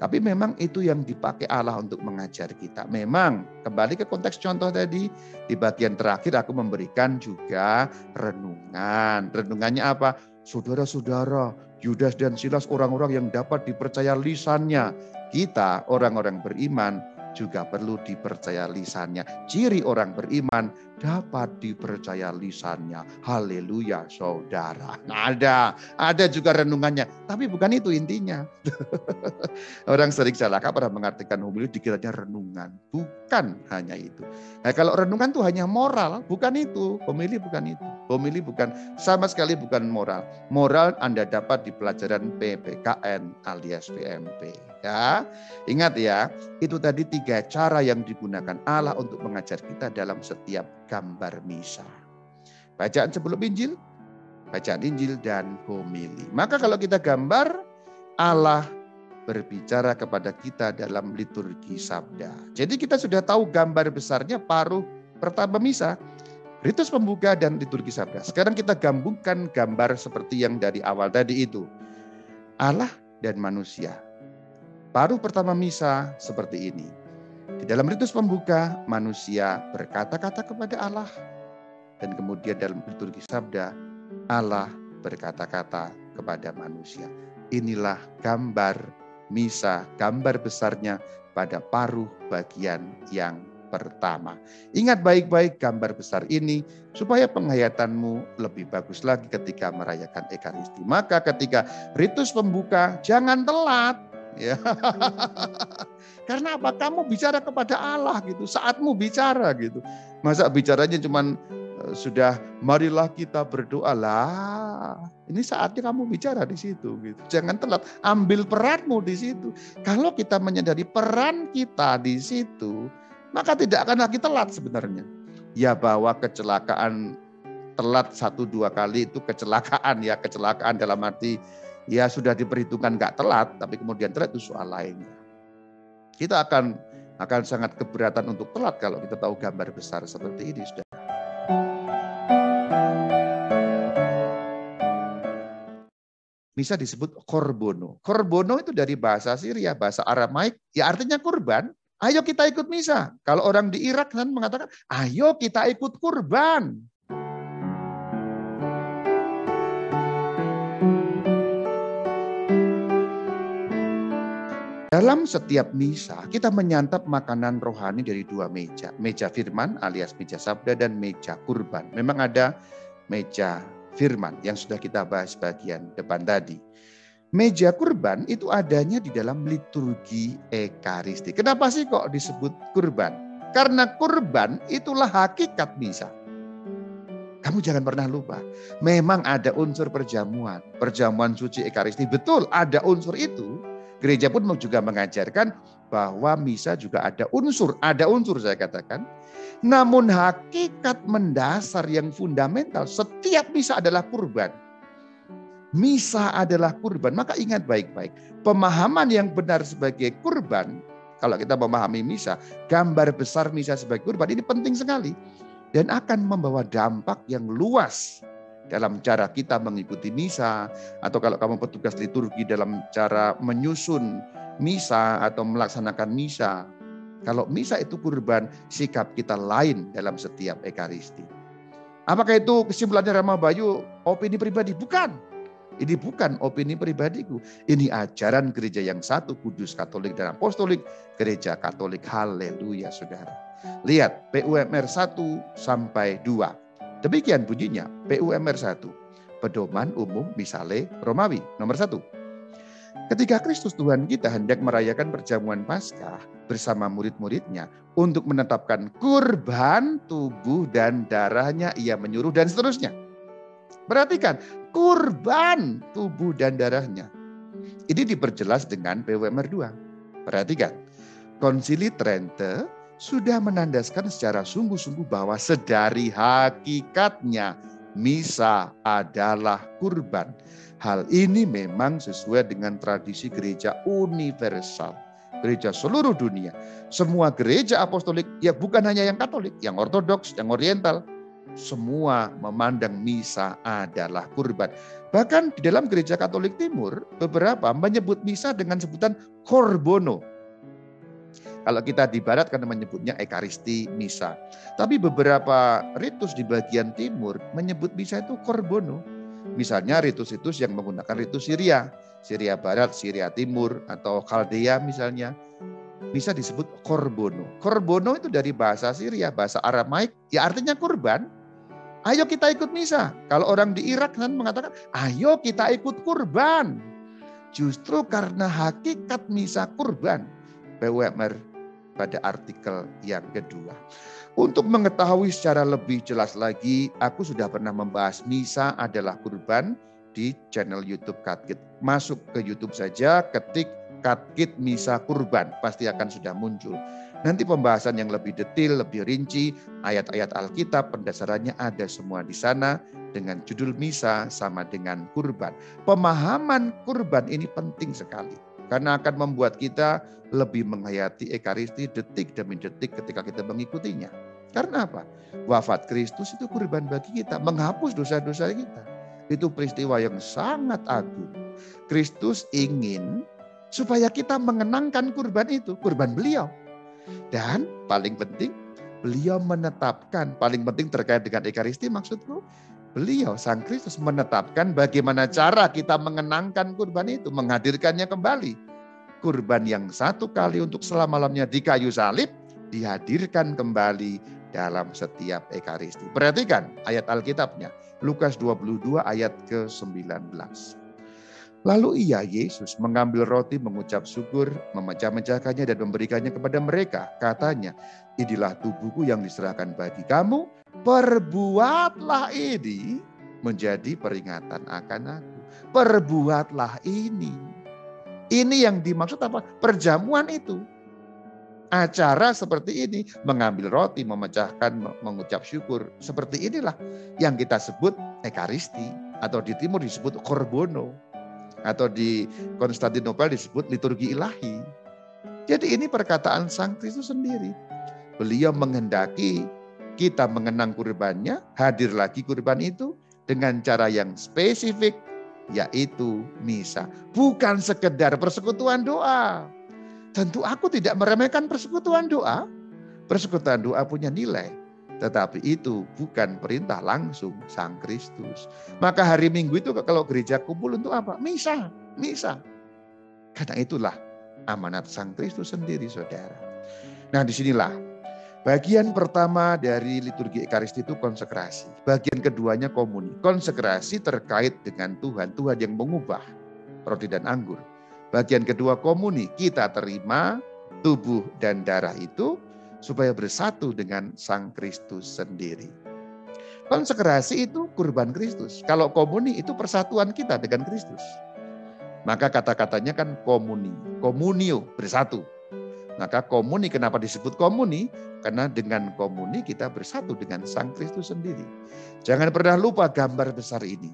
A: tapi memang itu yang dipakai Allah untuk mengajar kita. Memang kembali ke konteks contoh tadi, di bagian terakhir aku memberikan juga renungan. Renungannya apa? Saudara-saudara, Yudas dan Silas orang-orang yang dapat dipercaya lisannya. Kita orang-orang beriman juga perlu dipercaya lisannya. Ciri orang beriman dapat dipercaya lisannya. Haleluya saudara. Ada, ada juga renungannya. Tapi bukan itu intinya. orang sering salah kaprah mengartikan homili dikiranya renungan. Bukan hanya itu. Nah, kalau renungan itu hanya moral, bukan itu. Homili bukan itu. Homili bukan, sama sekali bukan moral. Moral Anda dapat di pelajaran PPKN alias PMP. Ya, ingat ya, itu tadi tiga cara yang digunakan Allah untuk mengajar kita dalam setiap gambar misa. Bacaan sebelum Injil, bacaan Injil dan homili. Maka kalau kita gambar, Allah berbicara kepada kita dalam liturgi sabda. Jadi kita sudah tahu gambar besarnya paruh pertama misa, ritus pembuka dan liturgi sabda. Sekarang kita gabungkan gambar seperti yang dari awal tadi itu. Allah dan manusia Paruh pertama misa seperti ini. Di dalam ritus pembuka, manusia berkata-kata kepada Allah. Dan kemudian dalam liturgi sabda, Allah berkata-kata kepada manusia. Inilah gambar misa, gambar besarnya pada paruh bagian yang pertama. Ingat baik-baik gambar besar ini supaya penghayatanmu lebih bagus lagi ketika merayakan Ekaristi. Maka ketika ritus pembuka jangan telat Ya. Karena apa? Kamu bicara kepada Allah gitu, saatmu bicara gitu. Masa bicaranya cuman eh, sudah marilah kita berdoa lah. Ini saatnya kamu bicara di situ gitu. Jangan telat, ambil peranmu di situ. Kalau kita menyadari peran kita di situ, maka tidak akan lagi telat sebenarnya. Ya bahwa kecelakaan telat satu dua kali itu kecelakaan ya kecelakaan dalam arti ya sudah diperhitungkan nggak telat, tapi kemudian telat itu soal lainnya. Kita akan akan sangat keberatan untuk telat kalau kita tahu gambar besar seperti ini, sudah. Bisa disebut korbono. Korbono itu dari bahasa Syria, bahasa Aramaik, ya artinya kurban. Ayo kita ikut misa. Kalau orang di Irak kan mengatakan, ayo kita ikut kurban. Dalam setiap misa, kita menyantap makanan rohani dari dua meja. Meja firman alias meja sabda dan meja kurban. Memang ada meja firman yang sudah kita bahas bagian depan tadi. Meja kurban itu adanya di dalam liturgi ekaristi. Kenapa sih kok disebut kurban? Karena kurban itulah hakikat misa. Kamu jangan pernah lupa, memang ada unsur perjamuan, perjamuan suci ekaristi. Betul, ada unsur itu, Gereja pun juga mengajarkan bahwa misa juga ada unsur, ada unsur saya katakan. Namun hakikat mendasar yang fundamental, setiap misa adalah kurban. Misa adalah kurban, maka ingat baik-baik. Pemahaman yang benar sebagai kurban, kalau kita memahami misa, gambar besar misa sebagai kurban ini penting sekali. Dan akan membawa dampak yang luas dalam cara kita mengikuti misa atau kalau kamu petugas liturgi dalam cara menyusun misa atau melaksanakan misa. Kalau misa itu kurban, sikap kita lain dalam setiap ekaristi. Apakah itu kesimpulannya Rama Bayu opini pribadi? Bukan. Ini bukan opini pribadiku. Ini ajaran gereja yang satu, kudus, katolik, dan apostolik. Gereja katolik, haleluya saudara. Lihat PUMR 1 sampai 2. Demikian bunyinya PUMR 1. Pedoman umum misalnya Romawi nomor 1. Ketika Kristus Tuhan kita hendak merayakan perjamuan Paskah bersama murid-muridnya untuk menetapkan kurban tubuh dan darahnya ia menyuruh dan seterusnya. Perhatikan, kurban tubuh dan darahnya. Ini diperjelas dengan PWMR 2. Perhatikan, Konsili Trente sudah menandaskan secara sungguh-sungguh bahwa sedari hakikatnya misa adalah kurban. Hal ini memang sesuai dengan tradisi gereja universal. Gereja seluruh dunia. Semua gereja apostolik, ya bukan hanya yang katolik, yang ortodoks, yang oriental. Semua memandang misa adalah kurban. Bahkan di dalam gereja katolik timur, beberapa menyebut misa dengan sebutan korbono kalau kita di barat karena menyebutnya ekaristi misa. Tapi beberapa ritus di bagian timur menyebut misa itu korbono. Misalnya ritus-ritus yang menggunakan ritus Syria. Syria Barat, Syria Timur, atau Kaldea misalnya. Misa disebut korbono. Korbono itu dari bahasa Syria, bahasa Aramaik, ya artinya kurban. Ayo kita ikut misa. Kalau orang di Irak kan mengatakan, ayo kita ikut kurban. Justru karena hakikat misa kurban. BUMR pada artikel yang kedua. Untuk mengetahui secara lebih jelas lagi, aku sudah pernah membahas misa adalah kurban di channel YouTube Katkit. Masuk ke YouTube saja, ketik Katkit Misa Kurban, pasti akan sudah muncul. Nanti pembahasan yang lebih detail, lebih rinci, ayat-ayat Alkitab, pendasarannya ada semua di sana dengan judul misa sama dengan kurban. Pemahaman kurban ini penting sekali karena akan membuat kita lebih menghayati Ekaristi detik demi detik ketika kita mengikutinya. Karena apa? Wafat Kristus itu kurban bagi kita, menghapus dosa-dosa kita. Itu peristiwa yang sangat agung. Kristus ingin supaya kita mengenangkan kurban itu, kurban beliau. Dan paling penting, beliau menetapkan, paling penting terkait dengan Ekaristi maksudku, beliau Sang Kristus menetapkan bagaimana cara kita mengenangkan kurban itu, menghadirkannya kembali. Kurban yang satu kali untuk selama-lamanya di kayu salib dihadirkan kembali dalam setiap ekaristi. Perhatikan ayat Alkitabnya, Lukas 22 ayat ke-19. Lalu ia, Yesus, mengambil roti, mengucap syukur, memecah-mecahkannya dan memberikannya kepada mereka. Katanya, inilah tubuhku yang diserahkan bagi kamu, perbuatlah ini menjadi peringatan akan aku. Perbuatlah ini. Ini yang dimaksud apa? Perjamuan itu. Acara seperti ini, mengambil roti, memecahkan, mengucap syukur. Seperti inilah yang kita sebut Ekaristi. Atau di timur disebut Korbono atau di Konstantinopel disebut liturgi ilahi. Jadi ini perkataan Sang Kristus sendiri. Beliau menghendaki kita mengenang kurbannya, hadir lagi kurban itu dengan cara yang spesifik, yaitu misa. Bukan sekedar persekutuan doa. Tentu aku tidak meremehkan persekutuan doa. Persekutuan doa punya nilai. Tetapi itu bukan perintah langsung Sang Kristus. Maka hari Minggu itu kalau gereja kumpul untuk apa? Misa, misa. Karena itulah amanat Sang Kristus sendiri saudara. Nah di sinilah bagian pertama dari liturgi Ekaristi itu konsekrasi. Bagian keduanya komuni. Konsekrasi terkait dengan Tuhan. Tuhan yang mengubah roti dan anggur. Bagian kedua komuni. Kita terima tubuh dan darah itu supaya bersatu dengan Sang Kristus sendiri. Konsekrasi itu kurban Kristus. Kalau komuni itu persatuan kita dengan Kristus. Maka kata-katanya kan komuni, komunio, bersatu. Maka komuni kenapa disebut komuni? Karena dengan komuni kita bersatu dengan Sang Kristus sendiri. Jangan pernah lupa gambar besar ini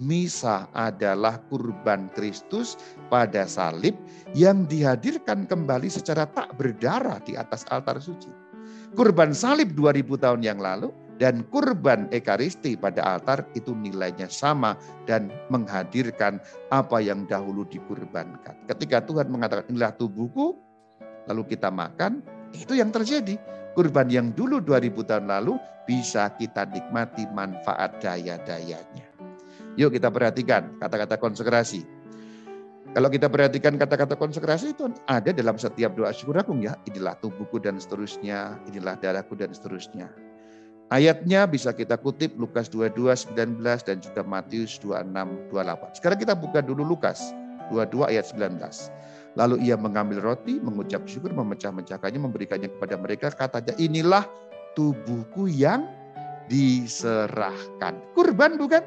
A: misa adalah kurban Kristus pada salib yang dihadirkan kembali secara tak berdarah di atas altar suci. Kurban salib 2000 tahun yang lalu dan kurban ekaristi pada altar itu nilainya sama dan menghadirkan apa yang dahulu dikurbankan. Ketika Tuhan mengatakan inilah tubuhku, lalu kita makan, itu yang terjadi. Kurban yang dulu 2000 tahun lalu bisa kita nikmati manfaat daya-dayanya. Yuk kita perhatikan kata-kata konsekrasi. Kalau kita perhatikan kata-kata konsekrasi itu ada dalam setiap doa syukur agung ya. Inilah tubuhku dan seterusnya, inilah darahku dan seterusnya. Ayatnya bisa kita kutip Lukas 22, 19 dan juga Matius 26, 28. Sekarang kita buka dulu Lukas 22 ayat 19. Lalu ia mengambil roti, mengucap syukur, memecah-mecahkannya, memberikannya kepada mereka. Katanya, inilah tubuhku yang diserahkan. Kurban bukan?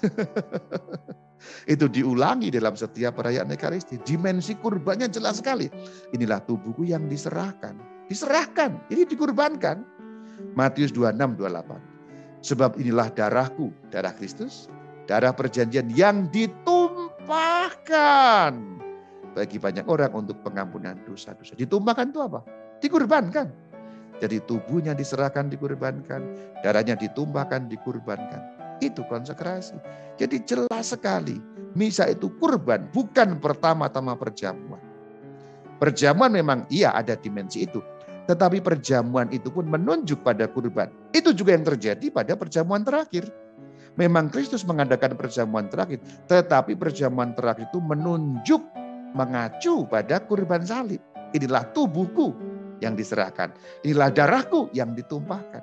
A: Itu diulangi dalam setiap perayaan Ekaristi. Dimensi kurbannya jelas sekali. Inilah tubuhku yang diserahkan. Diserahkan, ini dikurbankan. Matius 26, 28. Sebab inilah darahku, darah Kristus, darah perjanjian yang ditumpahkan bagi banyak orang untuk pengampunan dosa-dosa. Ditumpahkan itu apa? Dikurbankan. Jadi tubuhnya diserahkan, dikurbankan. Darahnya ditumpahkan, dikurbankan. Itu konsekrasi. Jadi jelas sekali, misa itu kurban, bukan pertama-tama perjamuan. Perjamuan memang iya ada dimensi itu, tetapi perjamuan itu pun menunjuk pada kurban. Itu juga yang terjadi pada perjamuan terakhir. Memang Kristus mengadakan perjamuan terakhir, tetapi perjamuan terakhir itu menunjuk, mengacu pada kurban salib. Inilah tubuhku yang diserahkan. Inilah darahku yang ditumpahkan.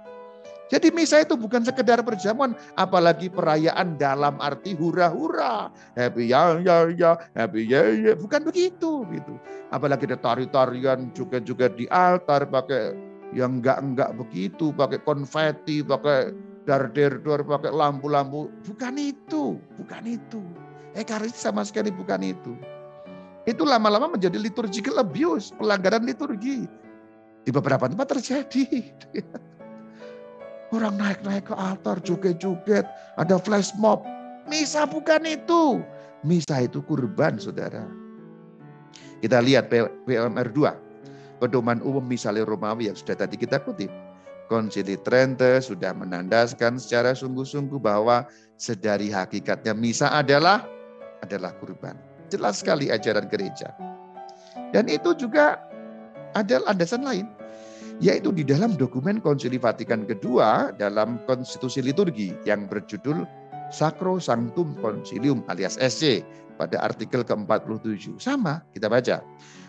A: Jadi misa itu bukan sekedar perjamuan, apalagi perayaan dalam arti hura-hura. Happy ya ya ya, happy ya ya. Bukan begitu gitu. Apalagi ada tari-tarian juga juga di altar pakai yang enggak-enggak begitu, pakai konfeti, pakai dar-der-dar, pakai lampu-lampu. Bukan itu, bukan itu. Ekaristi sama sekali bukan itu. Itu lama-lama menjadi liturgical abuse, pelanggaran liturgi. Di beberapa tempat terjadi. Orang naik-naik ke altar, joget-joget, ada flash mob. Misa bukan itu. Misa itu kurban, saudara. Kita lihat PMR 2. Pedoman umum misalnya Romawi yang sudah tadi kita kutip. Konsili Trente sudah menandaskan secara sungguh-sungguh bahwa sedari hakikatnya misa adalah adalah kurban. Jelas sekali ajaran gereja. Dan itu juga ada landasan lain yaitu di dalam dokumen Konsili Vatikan kedua dalam konstitusi liturgi yang berjudul Sacro Sanctum Concilium alias SC pada artikel ke-47. Sama kita baca.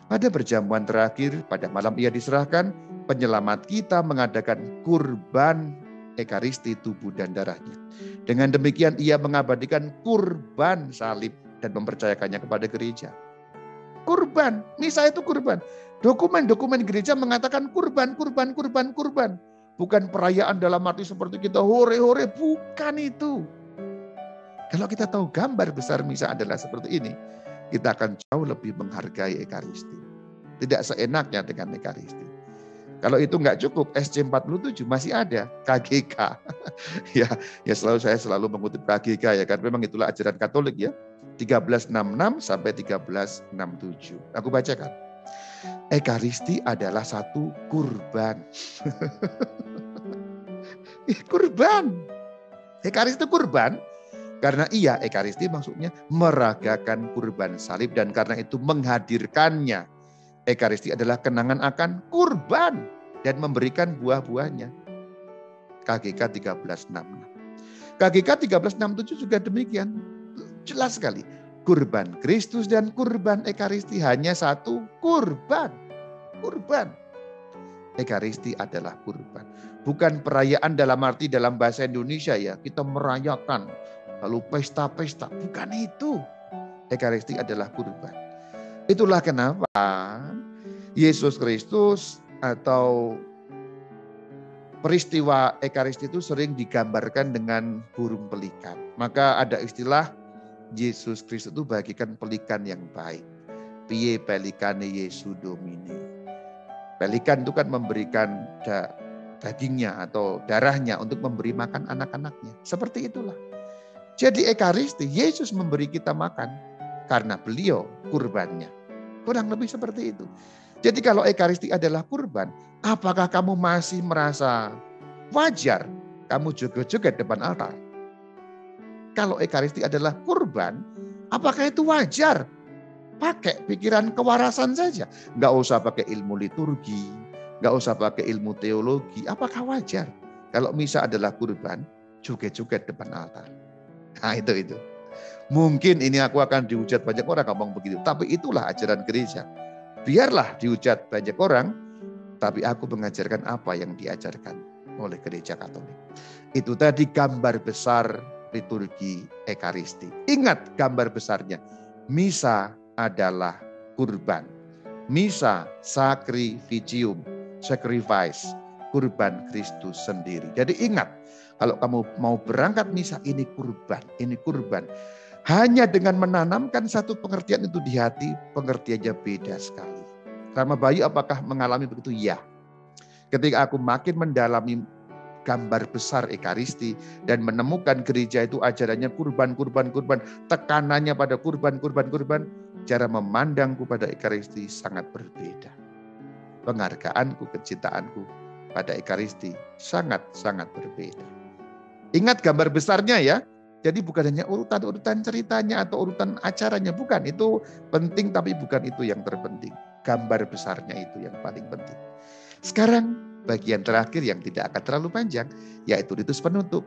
A: Pada perjamuan terakhir pada malam ia diserahkan, penyelamat kita mengadakan kurban ekaristi tubuh dan darahnya. Dengan demikian ia mengabadikan kurban salib dan mempercayakannya kepada gereja. Kurban, misa itu kurban. Dokumen-dokumen gereja mengatakan kurban, kurban, kurban, kurban. Bukan perayaan dalam arti seperti kita hore-hore, bukan itu. Kalau kita tahu gambar besar misa adalah seperti ini, kita akan jauh lebih menghargai Ekaristi. Tidak seenaknya dengan Ekaristi. Kalau itu nggak cukup, SC47 masih ada, KGK. ya, ya selalu saya selalu mengutip KGK ya kan, memang itulah ajaran Katolik ya. 1366 sampai 1367. Aku bacakan. Ekaristi adalah satu kurban. kurban. Ekaristi itu kurban karena iya Ekaristi maksudnya meragakan kurban salib dan karena itu menghadirkannya. Ekaristi adalah kenangan akan kurban dan memberikan buah-buahnya. KGK 1366. KGK 1367 juga demikian. Jelas sekali kurban Kristus dan kurban Ekaristi hanya satu kurban. Kurban. Ekaristi adalah kurban. Bukan perayaan dalam arti dalam bahasa Indonesia ya, kita merayakan lalu pesta-pesta. Bukan itu. Ekaristi adalah kurban. Itulah kenapa Yesus Kristus atau peristiwa Ekaristi itu sering digambarkan dengan burung pelikan. Maka ada istilah Yesus Kristus itu bagikan pelikan yang baik. Pie pelikane Yesu Domini. Pelikan itu kan memberikan da, dagingnya atau darahnya untuk memberi makan anak-anaknya. Seperti itulah. Jadi Ekaristi, Yesus memberi kita makan karena beliau kurbannya. Kurang lebih seperti itu. Jadi kalau Ekaristi adalah kurban, apakah kamu masih merasa wajar kamu juga-juga depan altar? Kalau Ekaristi adalah kurban, apakah itu wajar? Pakai pikiran kewarasan saja. Nggak usah pakai ilmu liturgi, nggak usah pakai ilmu teologi. Apakah wajar? Kalau misa adalah kurban, juga-juga depan altar. Nah itu itu. Mungkin ini aku akan dihujat banyak orang ngomong begitu. Tapi itulah ajaran gereja. Biarlah dihujat banyak orang, tapi aku mengajarkan apa yang diajarkan oleh gereja Katolik. Itu tadi gambar besar liturgi Ekaristi. Ingat gambar besarnya. Misa adalah kurban. Misa sacrificium, sacrifice, kurban Kristus sendiri. Jadi ingat, kalau kamu mau berangkat misa ini kurban, ini kurban. Hanya dengan menanamkan satu pengertian itu di hati, pengertiannya beda sekali. Rama Bayu apakah mengalami begitu? Ya. Ketika aku makin mendalami gambar besar Ekaristi dan menemukan gereja itu ajarannya kurban, kurban, kurban, tekanannya pada kurban, kurban, kurban, cara memandangku pada Ekaristi sangat berbeda. Penghargaanku, kecintaanku pada Ekaristi sangat-sangat berbeda. Ingat gambar besarnya ya, jadi bukan hanya urutan-urutan ceritanya atau urutan acaranya, bukan. Itu penting tapi bukan itu yang terpenting. Gambar besarnya itu yang paling penting. Sekarang bagian terakhir yang tidak akan terlalu panjang, yaitu ritus penutup.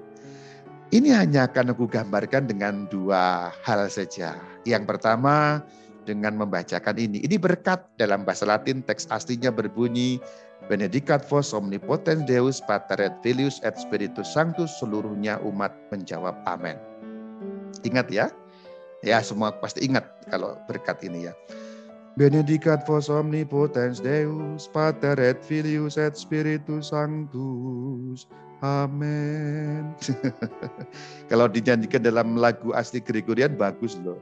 A: Ini hanya akan aku gambarkan dengan dua hal saja. Yang pertama, dengan membacakan ini. Ini berkat dalam bahasa Latin, teks aslinya berbunyi, Benedicat vos omnipotens Deus Pater et Filius et Spiritus Sanctus, seluruhnya umat menjawab amin. Ingat ya, ya semua pasti ingat kalau berkat ini ya. Benedicat vos omnipotens Deus, Pater et Filius et Spiritus Sanctus. Amin. kalau dinyanyikan dalam lagu asli Gregorian bagus loh.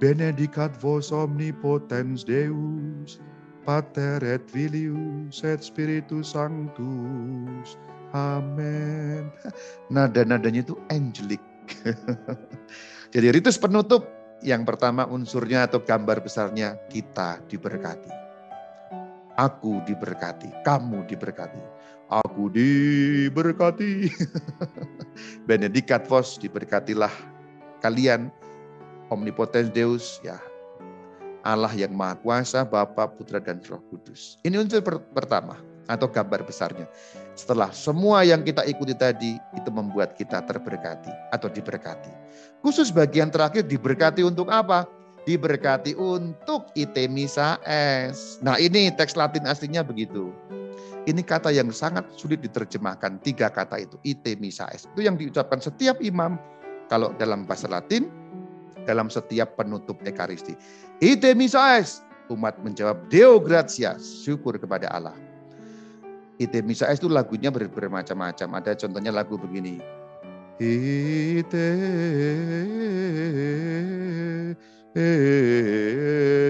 A: Benedicat vos omnipotens Deus, Pater et Filius et Spiritus Sanctus. Amin. Nada-nadanya itu angelic. Jadi ritus penutup yang pertama unsurnya atau gambar besarnya kita diberkati. Aku diberkati, kamu diberkati. Aku diberkati. Benedikat vos diberkatilah kalian omnipotens Deus ya Allah yang Maha Kuasa, Bapa, Putra, dan Roh Kudus. Ini unsur per pertama atau gambar besarnya. Setelah semua yang kita ikuti tadi, itu membuat kita terberkati atau diberkati. Khusus bagian terakhir diberkati untuk apa? Diberkati untuk itemisa es. Nah ini teks latin aslinya begitu. Ini kata yang sangat sulit diterjemahkan. Tiga kata itu, itemisa es. Itu yang diucapkan setiap imam kalau dalam bahasa latin, dalam setiap penutup Ekaristi. Ite misa es. Umat menjawab Deo gratias, syukur kepada Allah. Ite misa es itu lagunya ber bermacam-macam. Ada contohnya lagu begini. Ite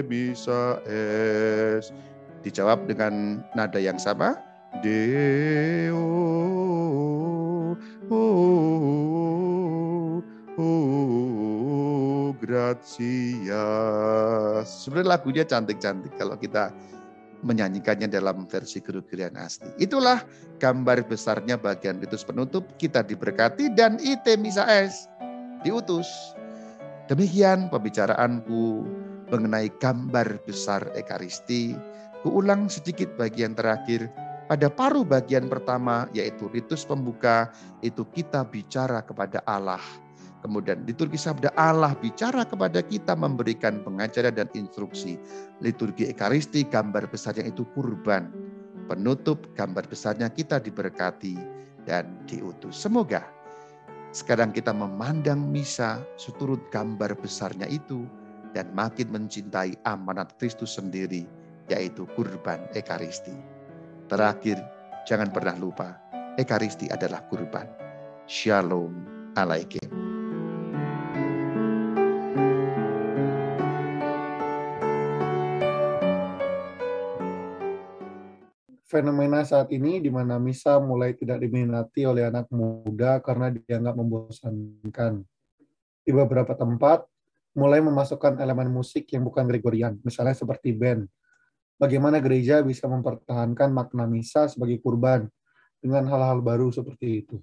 A: misa es. Dijawab dengan nada yang sama. Deo oh, oh, gratias. Sebenarnya lagunya cantik-cantik kalau kita menyanyikannya dalam versi Gregorian asli. Itulah gambar besarnya bagian ritus penutup. Kita diberkati dan ite misa es diutus. Demikian pembicaraanku mengenai gambar besar Ekaristi. Kuulang sedikit bagian terakhir. Pada paruh bagian pertama yaitu ritus pembuka itu kita bicara kepada Allah Kemudian liturgi sabda Allah bicara kepada kita memberikan pengajaran dan instruksi. Liturgi Ekaristi gambar besar yang itu kurban. Penutup gambar besarnya kita diberkati dan diutus. Semoga sekarang kita memandang misa seturut gambar besarnya itu dan makin mencintai amanat Kristus sendiri yaitu kurban Ekaristi. Terakhir, jangan pernah lupa, Ekaristi adalah kurban. Shalom alaikum.
B: Fenomena saat ini di mana misa mulai tidak diminati oleh anak muda karena dianggap membosankan. Di beberapa tempat, mulai memasukkan elemen musik yang bukan Gregorian, misalnya seperti band. Bagaimana gereja bisa mempertahankan makna misa sebagai kurban dengan hal-hal baru seperti itu?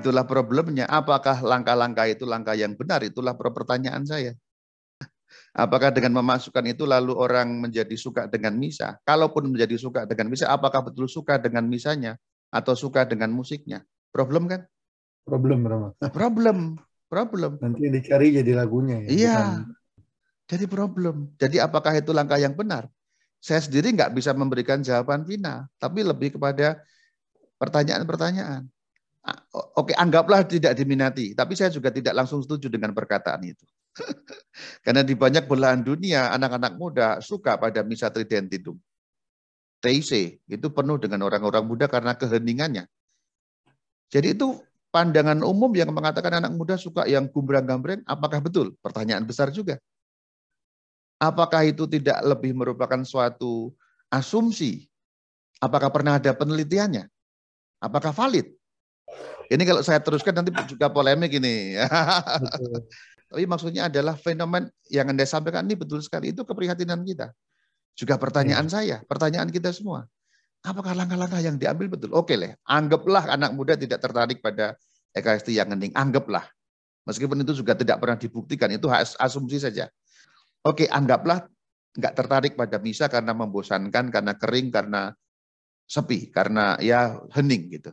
A: Itulah problemnya. Apakah langkah-langkah itu langkah yang benar? Itulah pertanyaan saya. Apakah dengan memasukkan itu lalu orang menjadi suka dengan misa? Kalaupun menjadi suka dengan misa, apakah betul suka dengan misanya atau suka dengan musiknya? Problem kan?
B: Problem, Rama.
A: Problem, problem.
B: Nanti dicari jadi lagunya ya.
A: Iya. Jadi problem. Jadi apakah itu langkah yang benar? Saya sendiri nggak bisa memberikan jawaban final, tapi lebih kepada pertanyaan-pertanyaan. Oke, anggaplah tidak diminati, tapi saya juga tidak langsung setuju dengan perkataan itu. Karena di banyak belahan dunia, anak-anak muda suka pada Misa Tridentidum. TIC, itu penuh dengan orang-orang muda karena keheningannya. Jadi itu pandangan umum yang mengatakan anak muda suka yang gumbrang-gambreng, apakah betul? Pertanyaan besar juga. Apakah itu tidak lebih merupakan suatu asumsi? Apakah pernah ada penelitiannya? Apakah valid? Ini kalau saya teruskan nanti juga polemik ini. Tapi maksudnya adalah fenomen yang Anda sampaikan ini betul sekali. Itu keprihatinan kita. Juga pertanyaan ya. saya, pertanyaan kita semua. Apakah langkah-langkah yang diambil betul? Oke lah, anggaplah anak muda tidak tertarik pada ekaristi yang hening. Anggaplah. Meskipun itu juga tidak pernah dibuktikan, itu asumsi saja. Oke, anggaplah nggak tertarik pada misa karena membosankan, karena kering, karena sepi, karena ya hening gitu.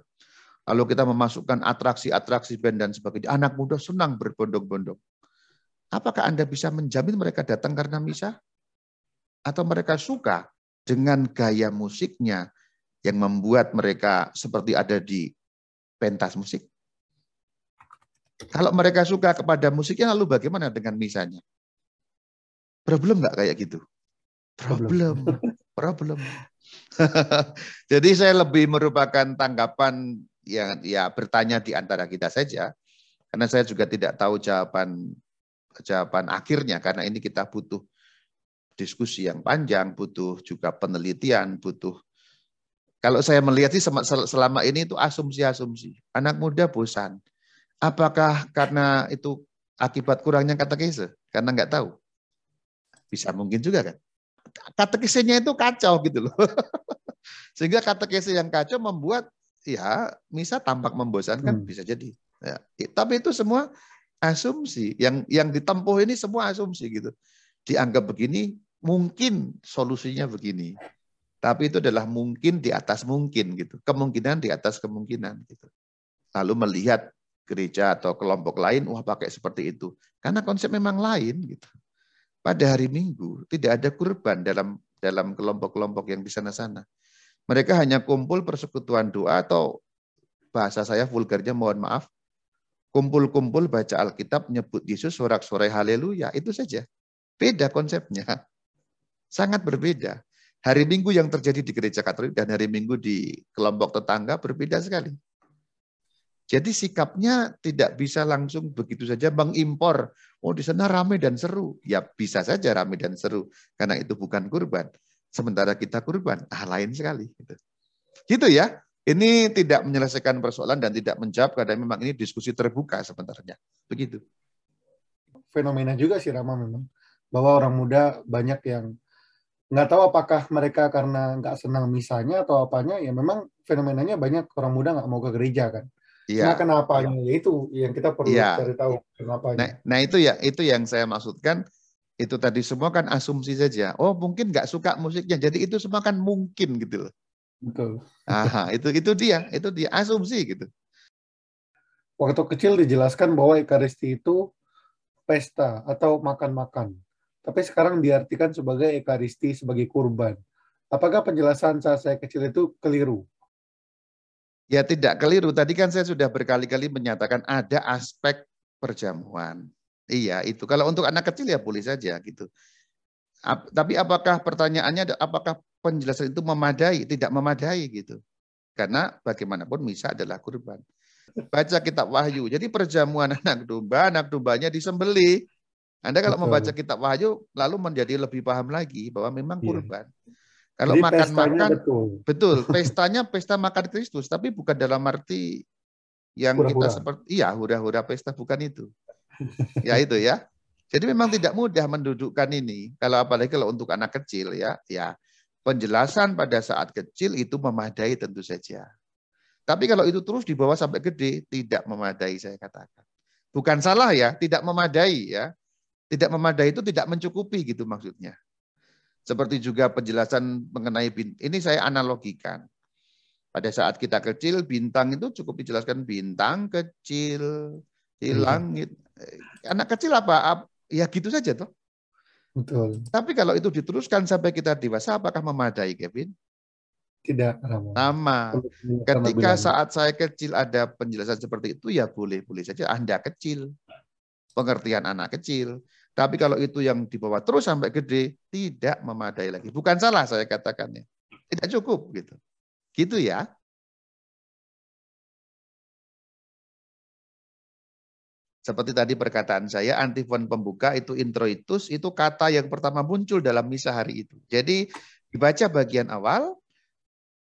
A: Lalu kita memasukkan atraksi-atraksi band dan sebagainya. Anak muda senang berbondong-bondong. Apakah Anda bisa menjamin mereka datang karena misa? Atau mereka suka dengan gaya musiknya yang membuat mereka seperti ada di pentas musik? Kalau mereka suka kepada musiknya, lalu bagaimana dengan misanya? Problem nggak kayak gitu? Problem, problem. Jadi saya lebih merupakan tanggapan yang ya bertanya di antara kita saja, karena saya juga tidak tahu jawaban jawaban akhirnya karena ini kita butuh diskusi yang panjang, butuh juga penelitian, butuh kalau saya melihat sih selama ini itu asumsi-asumsi. Anak muda bosan. Apakah karena itu akibat kurangnya katekese? Karena nggak tahu. Bisa mungkin juga kan. Katekesenya itu kacau gitu loh. Sehingga katekese yang kacau membuat ya misa tampak membosankan hmm. bisa jadi. Ya. Tapi itu semua asumsi. Yang yang ditempuh ini semua asumsi gitu. Dianggap begini mungkin solusinya begini. Tapi itu adalah mungkin di atas mungkin gitu. Kemungkinan di atas kemungkinan gitu. Lalu melihat gereja atau kelompok lain wah pakai seperti itu. Karena konsep memang lain gitu. Pada hari Minggu tidak ada kurban dalam dalam kelompok-kelompok yang di sana-sana mereka hanya kumpul persekutuan doa atau bahasa saya vulgarnya mohon maaf kumpul-kumpul baca Alkitab, nyebut Yesus, sorak-sorai haleluya, itu saja. Beda konsepnya. Sangat berbeda. Hari Minggu yang terjadi di gereja Katolik dan hari Minggu di kelompok tetangga berbeda sekali. Jadi sikapnya tidak bisa langsung begitu saja mengimpor. Oh di sana ramai dan seru. Ya bisa saja ramai dan seru. Karena itu bukan kurban. Sementara kita kurban. Ah lain sekali. Gitu, gitu ya. Ini tidak menyelesaikan persoalan dan tidak menjawab karena memang ini diskusi terbuka sebenarnya. Begitu.
B: Fenomena juga sih Rama memang bahwa orang muda banyak yang nggak tahu apakah mereka karena nggak senang misalnya atau apanya ya memang fenomenanya banyak orang muda nggak mau ke gereja kan. Iya. Nah, kenapa ya. itu yang kita perlu ya. cari tahu kenapa.
A: Nah, nah itu ya itu yang saya maksudkan itu tadi semua kan asumsi saja. Oh mungkin nggak suka musiknya, jadi itu semua kan mungkin gitu loh.
B: Betul.
A: Aha, itu itu dia, itu dia asumsi gitu.
B: Waktu kecil dijelaskan bahwa Ekaristi itu pesta atau makan-makan. Tapi sekarang diartikan sebagai Ekaristi sebagai kurban. Apakah penjelasan saat saya kecil itu keliru?
A: Ya tidak keliru. Tadi kan saya sudah berkali-kali menyatakan ada aspek perjamuan. Iya itu. Kalau untuk anak kecil ya boleh saja gitu. Tapi apakah pertanyaannya apakah penjelasan itu memadai? Tidak memadai gitu. Karena bagaimanapun misa adalah kurban. Baca kitab Wahyu. Jadi perjamuan anak domba, anak dombanya disembeli. Anda kalau betul. membaca kitab Wahyu lalu menjadi lebih paham lagi bahwa memang iya. kurban. Yeah. Kalau makan-makan betul. betul, pestanya pesta makan Kristus, tapi bukan dalam arti yang hura -hura. kita seperti iya hura-hura pesta bukan itu. Ya itu ya. Jadi memang tidak mudah mendudukkan ini. Kalau apalagi kalau untuk anak kecil ya, ya penjelasan pada saat kecil itu memadai tentu saja. Tapi kalau itu terus dibawa sampai gede tidak memadai saya katakan. Bukan salah ya, tidak memadai ya. Tidak memadai itu tidak mencukupi gitu maksudnya. Seperti juga penjelasan mengenai ini saya analogikan. Pada saat kita kecil, bintang itu cukup dijelaskan bintang kecil di iya. langit. Anak kecil apa? Ya gitu saja toh.
B: Betul.
A: Tapi kalau itu diteruskan sampai kita dewasa, apakah memadai, Kevin?
B: Tidak,
A: Sama. Ketika saat saya kecil ada penjelasan seperti itu, ya boleh-boleh saja Anda kecil. Pengertian anak kecil. Tapi kalau itu yang dibawa terus sampai gede, tidak memadai lagi. Bukan salah saya katakannya. Tidak cukup gitu. Gitu ya. Seperti tadi perkataan saya, antifon pembuka itu introitus, itu kata yang pertama muncul dalam misa hari itu. Jadi dibaca bagian awal,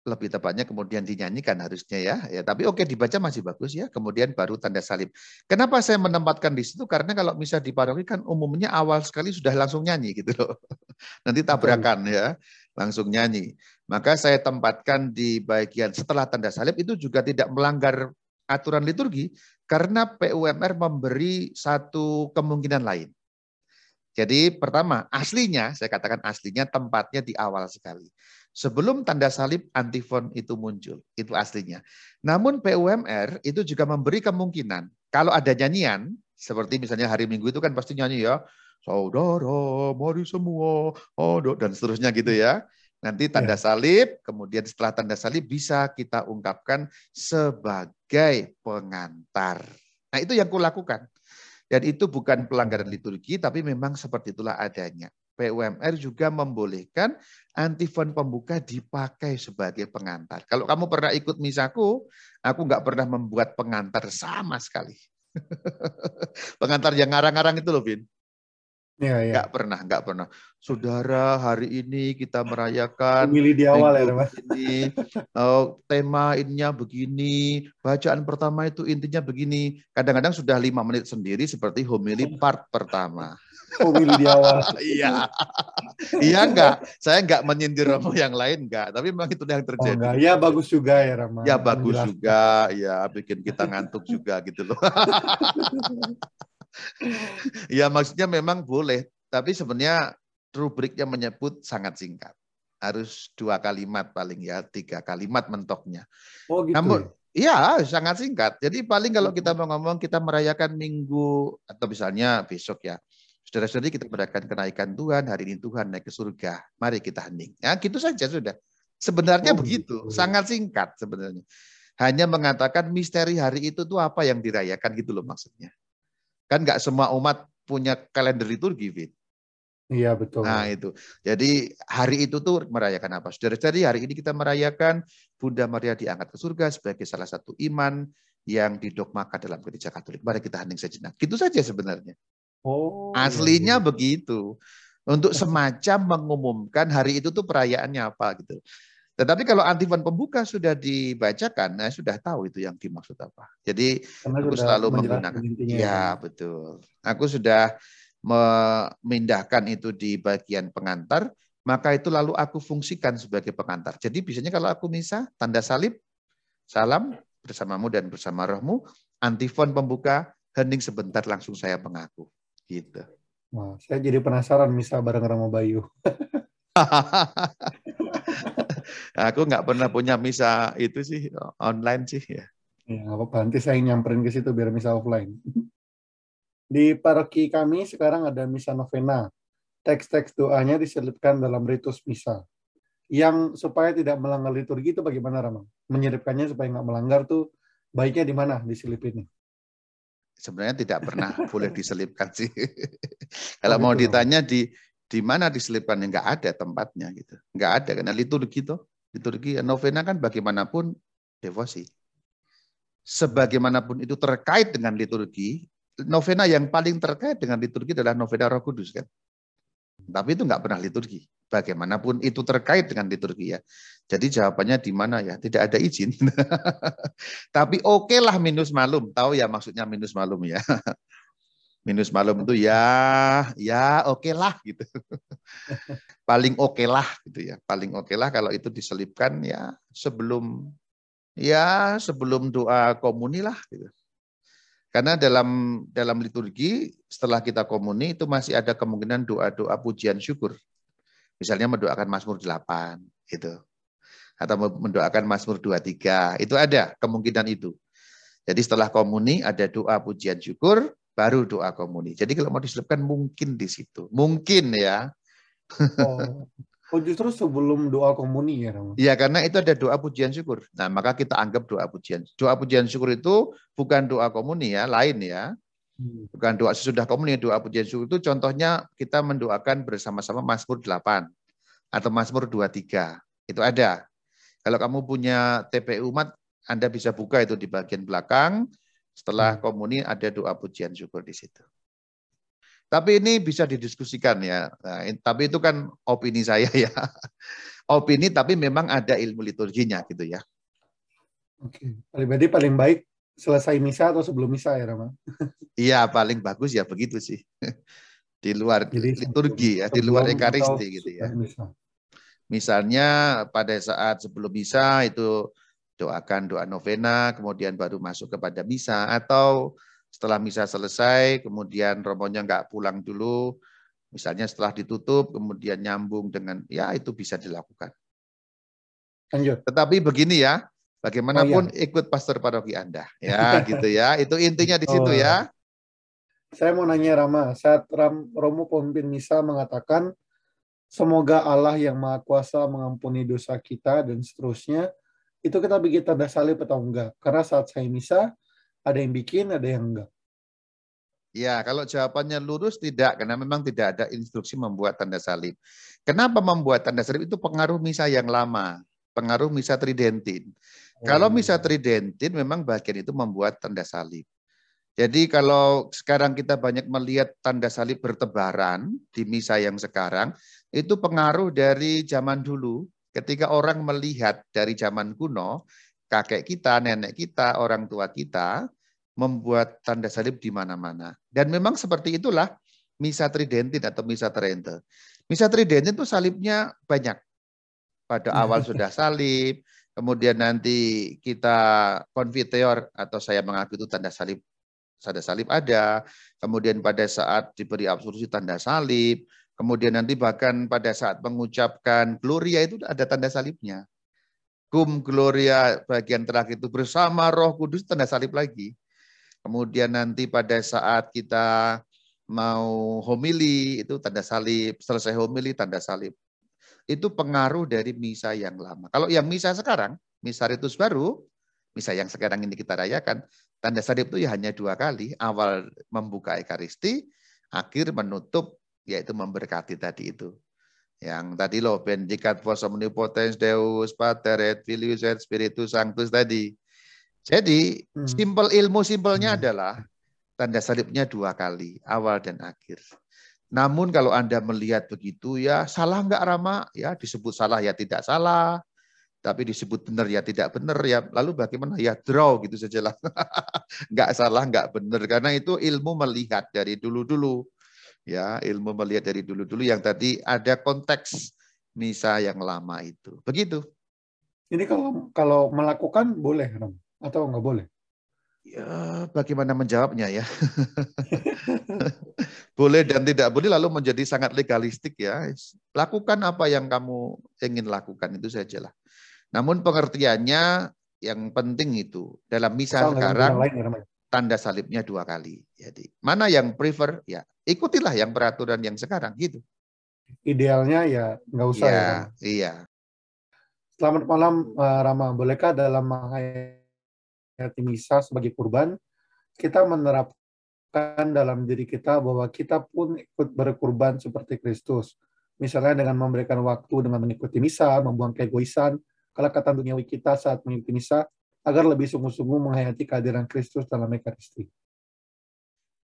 A: lebih tepatnya kemudian dinyanyikan harusnya ya. ya tapi oke dibaca masih bagus ya. Kemudian baru tanda salib. Kenapa saya menempatkan di situ? Karena kalau bisa di paroki kan umumnya awal sekali sudah langsung nyanyi gitu loh. Nanti tabrakan ya, langsung nyanyi. Maka saya tempatkan di bagian setelah tanda salib itu juga tidak melanggar aturan liturgi karena PUMR memberi satu kemungkinan lain. Jadi pertama, aslinya, saya katakan aslinya tempatnya di awal sekali. Sebelum tanda salib antifon itu muncul, itu aslinya. Namun PUMR itu juga memberi kemungkinan kalau ada nyanyian, seperti misalnya hari Minggu itu kan pasti nyanyi ya, saudara mari semua, oh dan seterusnya gitu ya. Nanti tanda ya. salib, kemudian setelah tanda salib bisa kita ungkapkan sebagai pengantar. Nah itu yang kulakukan. Dan itu bukan pelanggaran liturgi, tapi memang seperti itulah adanya. PUMR juga membolehkan antifon pembuka dipakai sebagai pengantar. Kalau kamu pernah ikut misaku, aku nggak pernah membuat pengantar sama sekali. pengantar yang ngarang-ngarang itu loh, Vin.
B: Ya, ya.
A: Nggak pernah, nggak pernah. Saudara, hari ini kita merayakan
B: Milih di awal ya, Mas.
A: Ini, oh, tema ininya begini, bacaan pertama itu intinya begini. Kadang-kadang sudah lima menit sendiri seperti homili part pertama.
B: Homili di awal.
A: iya. iya enggak. Saya enggak menyindir Romo yang lain enggak, tapi memang itu yang terjadi. Oh,
B: ya bagus juga ya Rama.
A: Ya bagus juga, ya bikin kita ngantuk juga gitu loh. ya maksudnya memang boleh, tapi sebenarnya rubriknya menyebut sangat singkat. Harus dua kalimat paling ya, tiga kalimat mentoknya.
B: Oh gitu.
A: Namun, Iya, sangat singkat. Jadi paling kalau kita mau ngomong kita merayakan minggu atau misalnya besok ya. Saudara-saudari kita merayakan kenaikan Tuhan, hari ini Tuhan naik ke surga. Mari kita hening. Ya, gitu saja sudah. Sebenarnya oh, begitu, gitu. sangat singkat sebenarnya. Hanya mengatakan misteri hari itu tuh apa yang dirayakan gitu loh maksudnya. Kan nggak semua umat punya kalender liturgi, Fit.
B: Iya betul.
A: Nah itu. Jadi hari itu tuh merayakan apa? Saudara-saudari hari ini kita merayakan Bunda Maria diangkat ke surga sebagai salah satu iman yang didogmakan dalam gereja Katolik. Mari kita hening sejenak. Gitu saja sebenarnya.
B: Oh.
A: Aslinya iya. iya. begitu. Untuk semacam mengumumkan hari itu tuh perayaannya apa gitu. Tetapi kalau antifon pembuka sudah dibacakan, nah sudah tahu itu yang dimaksud apa. Jadi Karena aku selalu menggunakan. Ya, ya betul. Aku sudah memindahkan itu di bagian pengantar, maka itu lalu aku fungsikan sebagai pengantar. Jadi biasanya kalau aku misa, tanda salib, salam bersamamu dan bersama rohmu, antifon pembuka, hening sebentar langsung saya mengaku. Gitu.
B: Wah, saya jadi penasaran misa bareng Rama Bayu.
A: aku nggak pernah punya misa itu sih online sih ya.
B: Ya, apa-apa. Nanti saya nyamperin ke situ biar misa offline. Di paroki kami sekarang ada misa novena. Teks-teks doanya diselipkan dalam ritus misa. Yang supaya tidak melanggar liturgi itu bagaimana, Rama? Menyelipkannya supaya nggak melanggar tuh baiknya di mana diselipinnya?
A: sebenarnya tidak pernah boleh diselipkan sih. Kalau oh, mau gitu. ditanya di di mana diselipkan enggak ada tempatnya gitu. Enggak ada karena liturgi itu liturgi novena kan bagaimanapun devosi. Sebagaimanapun itu terkait dengan liturgi, novena yang paling terkait dengan liturgi adalah novena Roh Kudus kan. Tapi itu enggak pernah liturgi. Bagaimanapun itu terkait dengan liturgi ya. Jadi jawabannya di mana ya? Tidak ada izin. Tapi oke okay lah minus malum. Tahu ya maksudnya minus malum ya. Minus malum itu ya, ya oke okay lah gitu. Paling oke okay lah gitu ya. Paling oke okay lah kalau itu diselipkan ya sebelum ya sebelum doa komuni lah gitu. Karena dalam dalam liturgi setelah kita komuni itu masih ada kemungkinan doa-doa pujian syukur. Misalnya mendoakan Mazmur 8 gitu. Atau mendoakan Mazmur 23. Itu ada kemungkinan itu. Jadi setelah komuni ada doa pujian syukur, baru doa komuni. Jadi kalau mau diselipkan mungkin di situ. Mungkin ya.
B: Oh. Oh justru sebelum doa komuni ya Rama?
A: Iya karena itu ada doa pujian syukur. Nah maka kita anggap doa pujian. Doa pujian syukur itu bukan doa komuni ya, lain ya. Hmm. Bukan doa sesudah komuni, doa pujian syukur itu contohnya kita mendoakan bersama-sama Mazmur 8 atau Mazmur 23. Itu ada. Kalau kamu punya TP umat, Anda bisa buka itu di bagian belakang. Setelah hmm. komuni ada doa pujian syukur di situ. Tapi ini bisa didiskusikan ya. Nah, tapi itu kan opini saya ya. opini tapi memang ada ilmu liturginya gitu ya.
B: Oke. Berarti paling baik selesai misa atau sebelum misa ya Rama?
A: Iya paling bagus ya begitu sih. di luar Jadi, liturgi ya, di luar ekaristi gitu ya. Misa. Misalnya pada saat sebelum misa itu doakan doa novena, kemudian baru masuk kepada misa atau setelah misa selesai, kemudian romonya nggak pulang dulu, misalnya setelah ditutup, kemudian nyambung dengan, ya itu bisa dilakukan. Lanjut. Tetapi begini ya, bagaimanapun oh, iya. ikut pastor paroki Anda. Ya gitu ya, itu intinya di situ oh. ya.
B: Saya mau nanya Rama, saat Ram, Romo pemimpin misa mengatakan, semoga Allah yang Maha Kuasa mengampuni dosa kita dan seterusnya, itu kita bikin tanda salib atau enggak? Karena saat saya misa, ada yang bikin, ada yang enggak.
A: Ya, kalau jawabannya lurus tidak, karena memang tidak ada instruksi membuat tanda salib. Kenapa membuat tanda salib? Itu pengaruh misa yang lama, pengaruh misa tridentin. Oh. Kalau misa tridentin memang bagian itu membuat tanda salib. Jadi kalau sekarang kita banyak melihat tanda salib bertebaran di misa yang sekarang, itu pengaruh dari zaman dulu. Ketika orang melihat dari zaman kuno, kakek kita, nenek kita, orang tua kita, membuat tanda salib di mana-mana. Dan memang seperti itulah Misa Tridentin atau Misa Trente. Misa Tridentin itu salibnya banyak. Pada awal sudah salib, kemudian nanti kita konfiteor atau saya mengaku itu tanda salib tanda salib ada, kemudian pada saat diberi absolusi tanda salib, kemudian nanti bahkan pada saat mengucapkan gloria itu ada tanda salibnya. Cum gloria bagian terakhir itu bersama Roh Kudus tanda salib lagi. Kemudian nanti pada saat kita mau homili itu tanda salib, selesai homili tanda salib. Itu pengaruh dari misa yang lama. Kalau yang misa sekarang, misa ritus baru, misa yang sekarang ini kita rayakan, tanda salib itu ya hanya dua kali, awal membuka ekaristi, akhir menutup yaitu memberkati tadi itu. Yang tadi loh, benedicat vos omnipotens Deus, Pater et Filius et Spiritus Sanctus tadi. Jadi hmm. simpel ilmu simpelnya hmm. adalah tanda salibnya dua kali, awal dan akhir. Namun kalau Anda melihat begitu ya salah enggak Rama? Ya disebut salah ya tidak salah. Tapi disebut benar ya tidak benar ya. Lalu bagaimana? Ya draw gitu saja lah. enggak salah, enggak benar. Karena itu ilmu melihat dari dulu-dulu. Ya, ilmu melihat dari dulu-dulu yang tadi ada konteks misa yang lama itu. Begitu.
B: Ini kalau kalau melakukan boleh, Ram? atau nggak boleh?
A: Ya, bagaimana menjawabnya ya? boleh dan tidak boleh lalu menjadi sangat legalistik ya. Lakukan apa yang kamu ingin lakukan itu sajalah. Namun pengertiannya yang penting itu dalam misa sekarang lain, tanda salibnya dua kali. Jadi mana yang prefer ya ikutilah yang peraturan yang sekarang gitu.
B: Idealnya ya nggak usah
A: ya. ya iya.
B: Selamat malam eh, Rama. Bolehkah dalam hati misa sebagai kurban, kita menerapkan dalam diri kita bahwa kita pun ikut berkurban seperti Kristus. Misalnya dengan memberikan waktu dengan mengikuti misa, membuang keegoisan, kelekatan duniawi kita saat mengikuti misa, agar lebih sungguh-sungguh menghayati kehadiran Kristus dalam Ekaristi.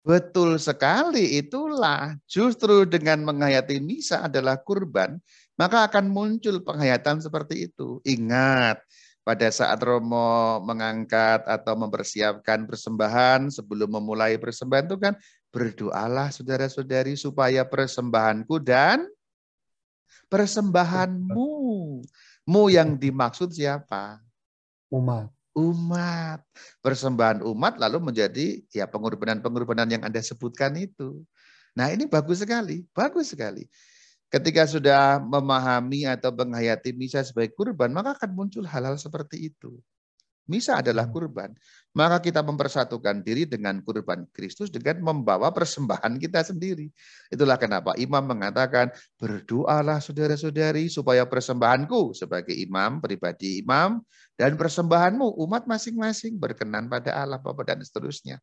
A: Betul sekali, itulah justru dengan menghayati misa adalah kurban, maka akan muncul penghayatan seperti itu. Ingat, pada saat Romo mengangkat atau mempersiapkan persembahan sebelum memulai persembahan itu kan berdoalah saudara-saudari supaya persembahanku dan persembahanmu. Mu yang dimaksud siapa?
B: Umat.
A: Umat. Persembahan umat lalu menjadi ya pengorbanan-pengorbanan yang Anda sebutkan itu. Nah ini bagus sekali, bagus sekali. Ketika sudah memahami atau menghayati misa sebagai kurban, maka akan muncul hal-hal seperti itu. Misa adalah kurban. Maka kita mempersatukan diri dengan kurban Kristus dengan membawa persembahan kita sendiri. Itulah kenapa imam mengatakan, berdoalah saudara-saudari supaya persembahanku sebagai imam, pribadi imam, dan persembahanmu umat masing-masing berkenan pada Allah Bapa dan seterusnya.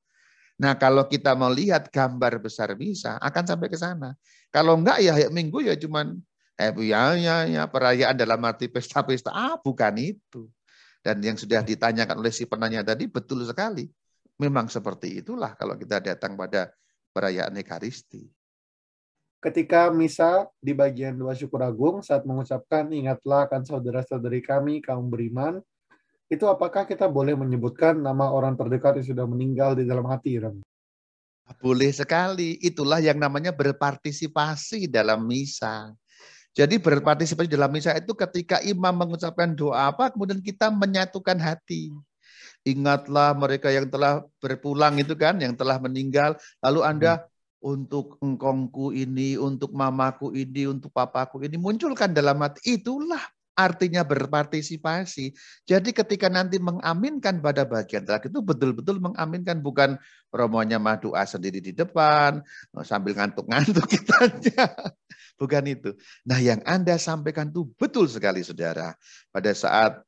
A: Nah kalau kita melihat gambar besar misa akan sampai ke sana. Kalau enggak ya, ya minggu ya cuman eh ya, ya, ya perayaan dalam arti pesta-pesta. Ah bukan itu. Dan yang sudah ditanyakan oleh si penanya tadi betul sekali. Memang seperti itulah kalau kita datang pada perayaan Ekaristi.
B: Ketika misa di bagian dua syukur agung saat mengucapkan ingatlah akan saudara-saudari kami kaum beriman, itu apakah kita boleh menyebutkan nama orang terdekat yang sudah meninggal di dalam hati, Ram?
A: Boleh sekali. Itulah yang namanya berpartisipasi dalam misa. Jadi berpartisipasi dalam misa itu ketika imam mengucapkan doa apa, kemudian kita menyatukan hati. Ingatlah mereka yang telah berpulang itu kan, yang telah meninggal. Lalu Anda hmm. untuk engkongku ini, untuk mamaku ini, untuk papaku ini, munculkan dalam hati. Itulah artinya berpartisipasi. Jadi ketika nanti mengaminkan pada bagian terakhir itu betul-betul mengaminkan bukan romonya mah doa sendiri di depan sambil ngantuk-ngantuk kita Bukan itu. Nah yang Anda sampaikan itu betul sekali saudara. Pada saat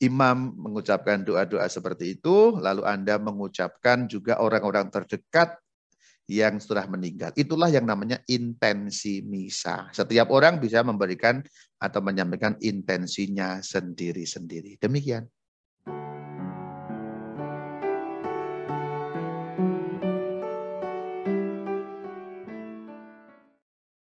A: imam mengucapkan doa-doa seperti itu, lalu Anda mengucapkan juga orang-orang terdekat yang sudah meninggal. Itulah yang namanya intensi misa. Setiap orang bisa memberikan atau menyampaikan intensinya sendiri-sendiri. Demikian.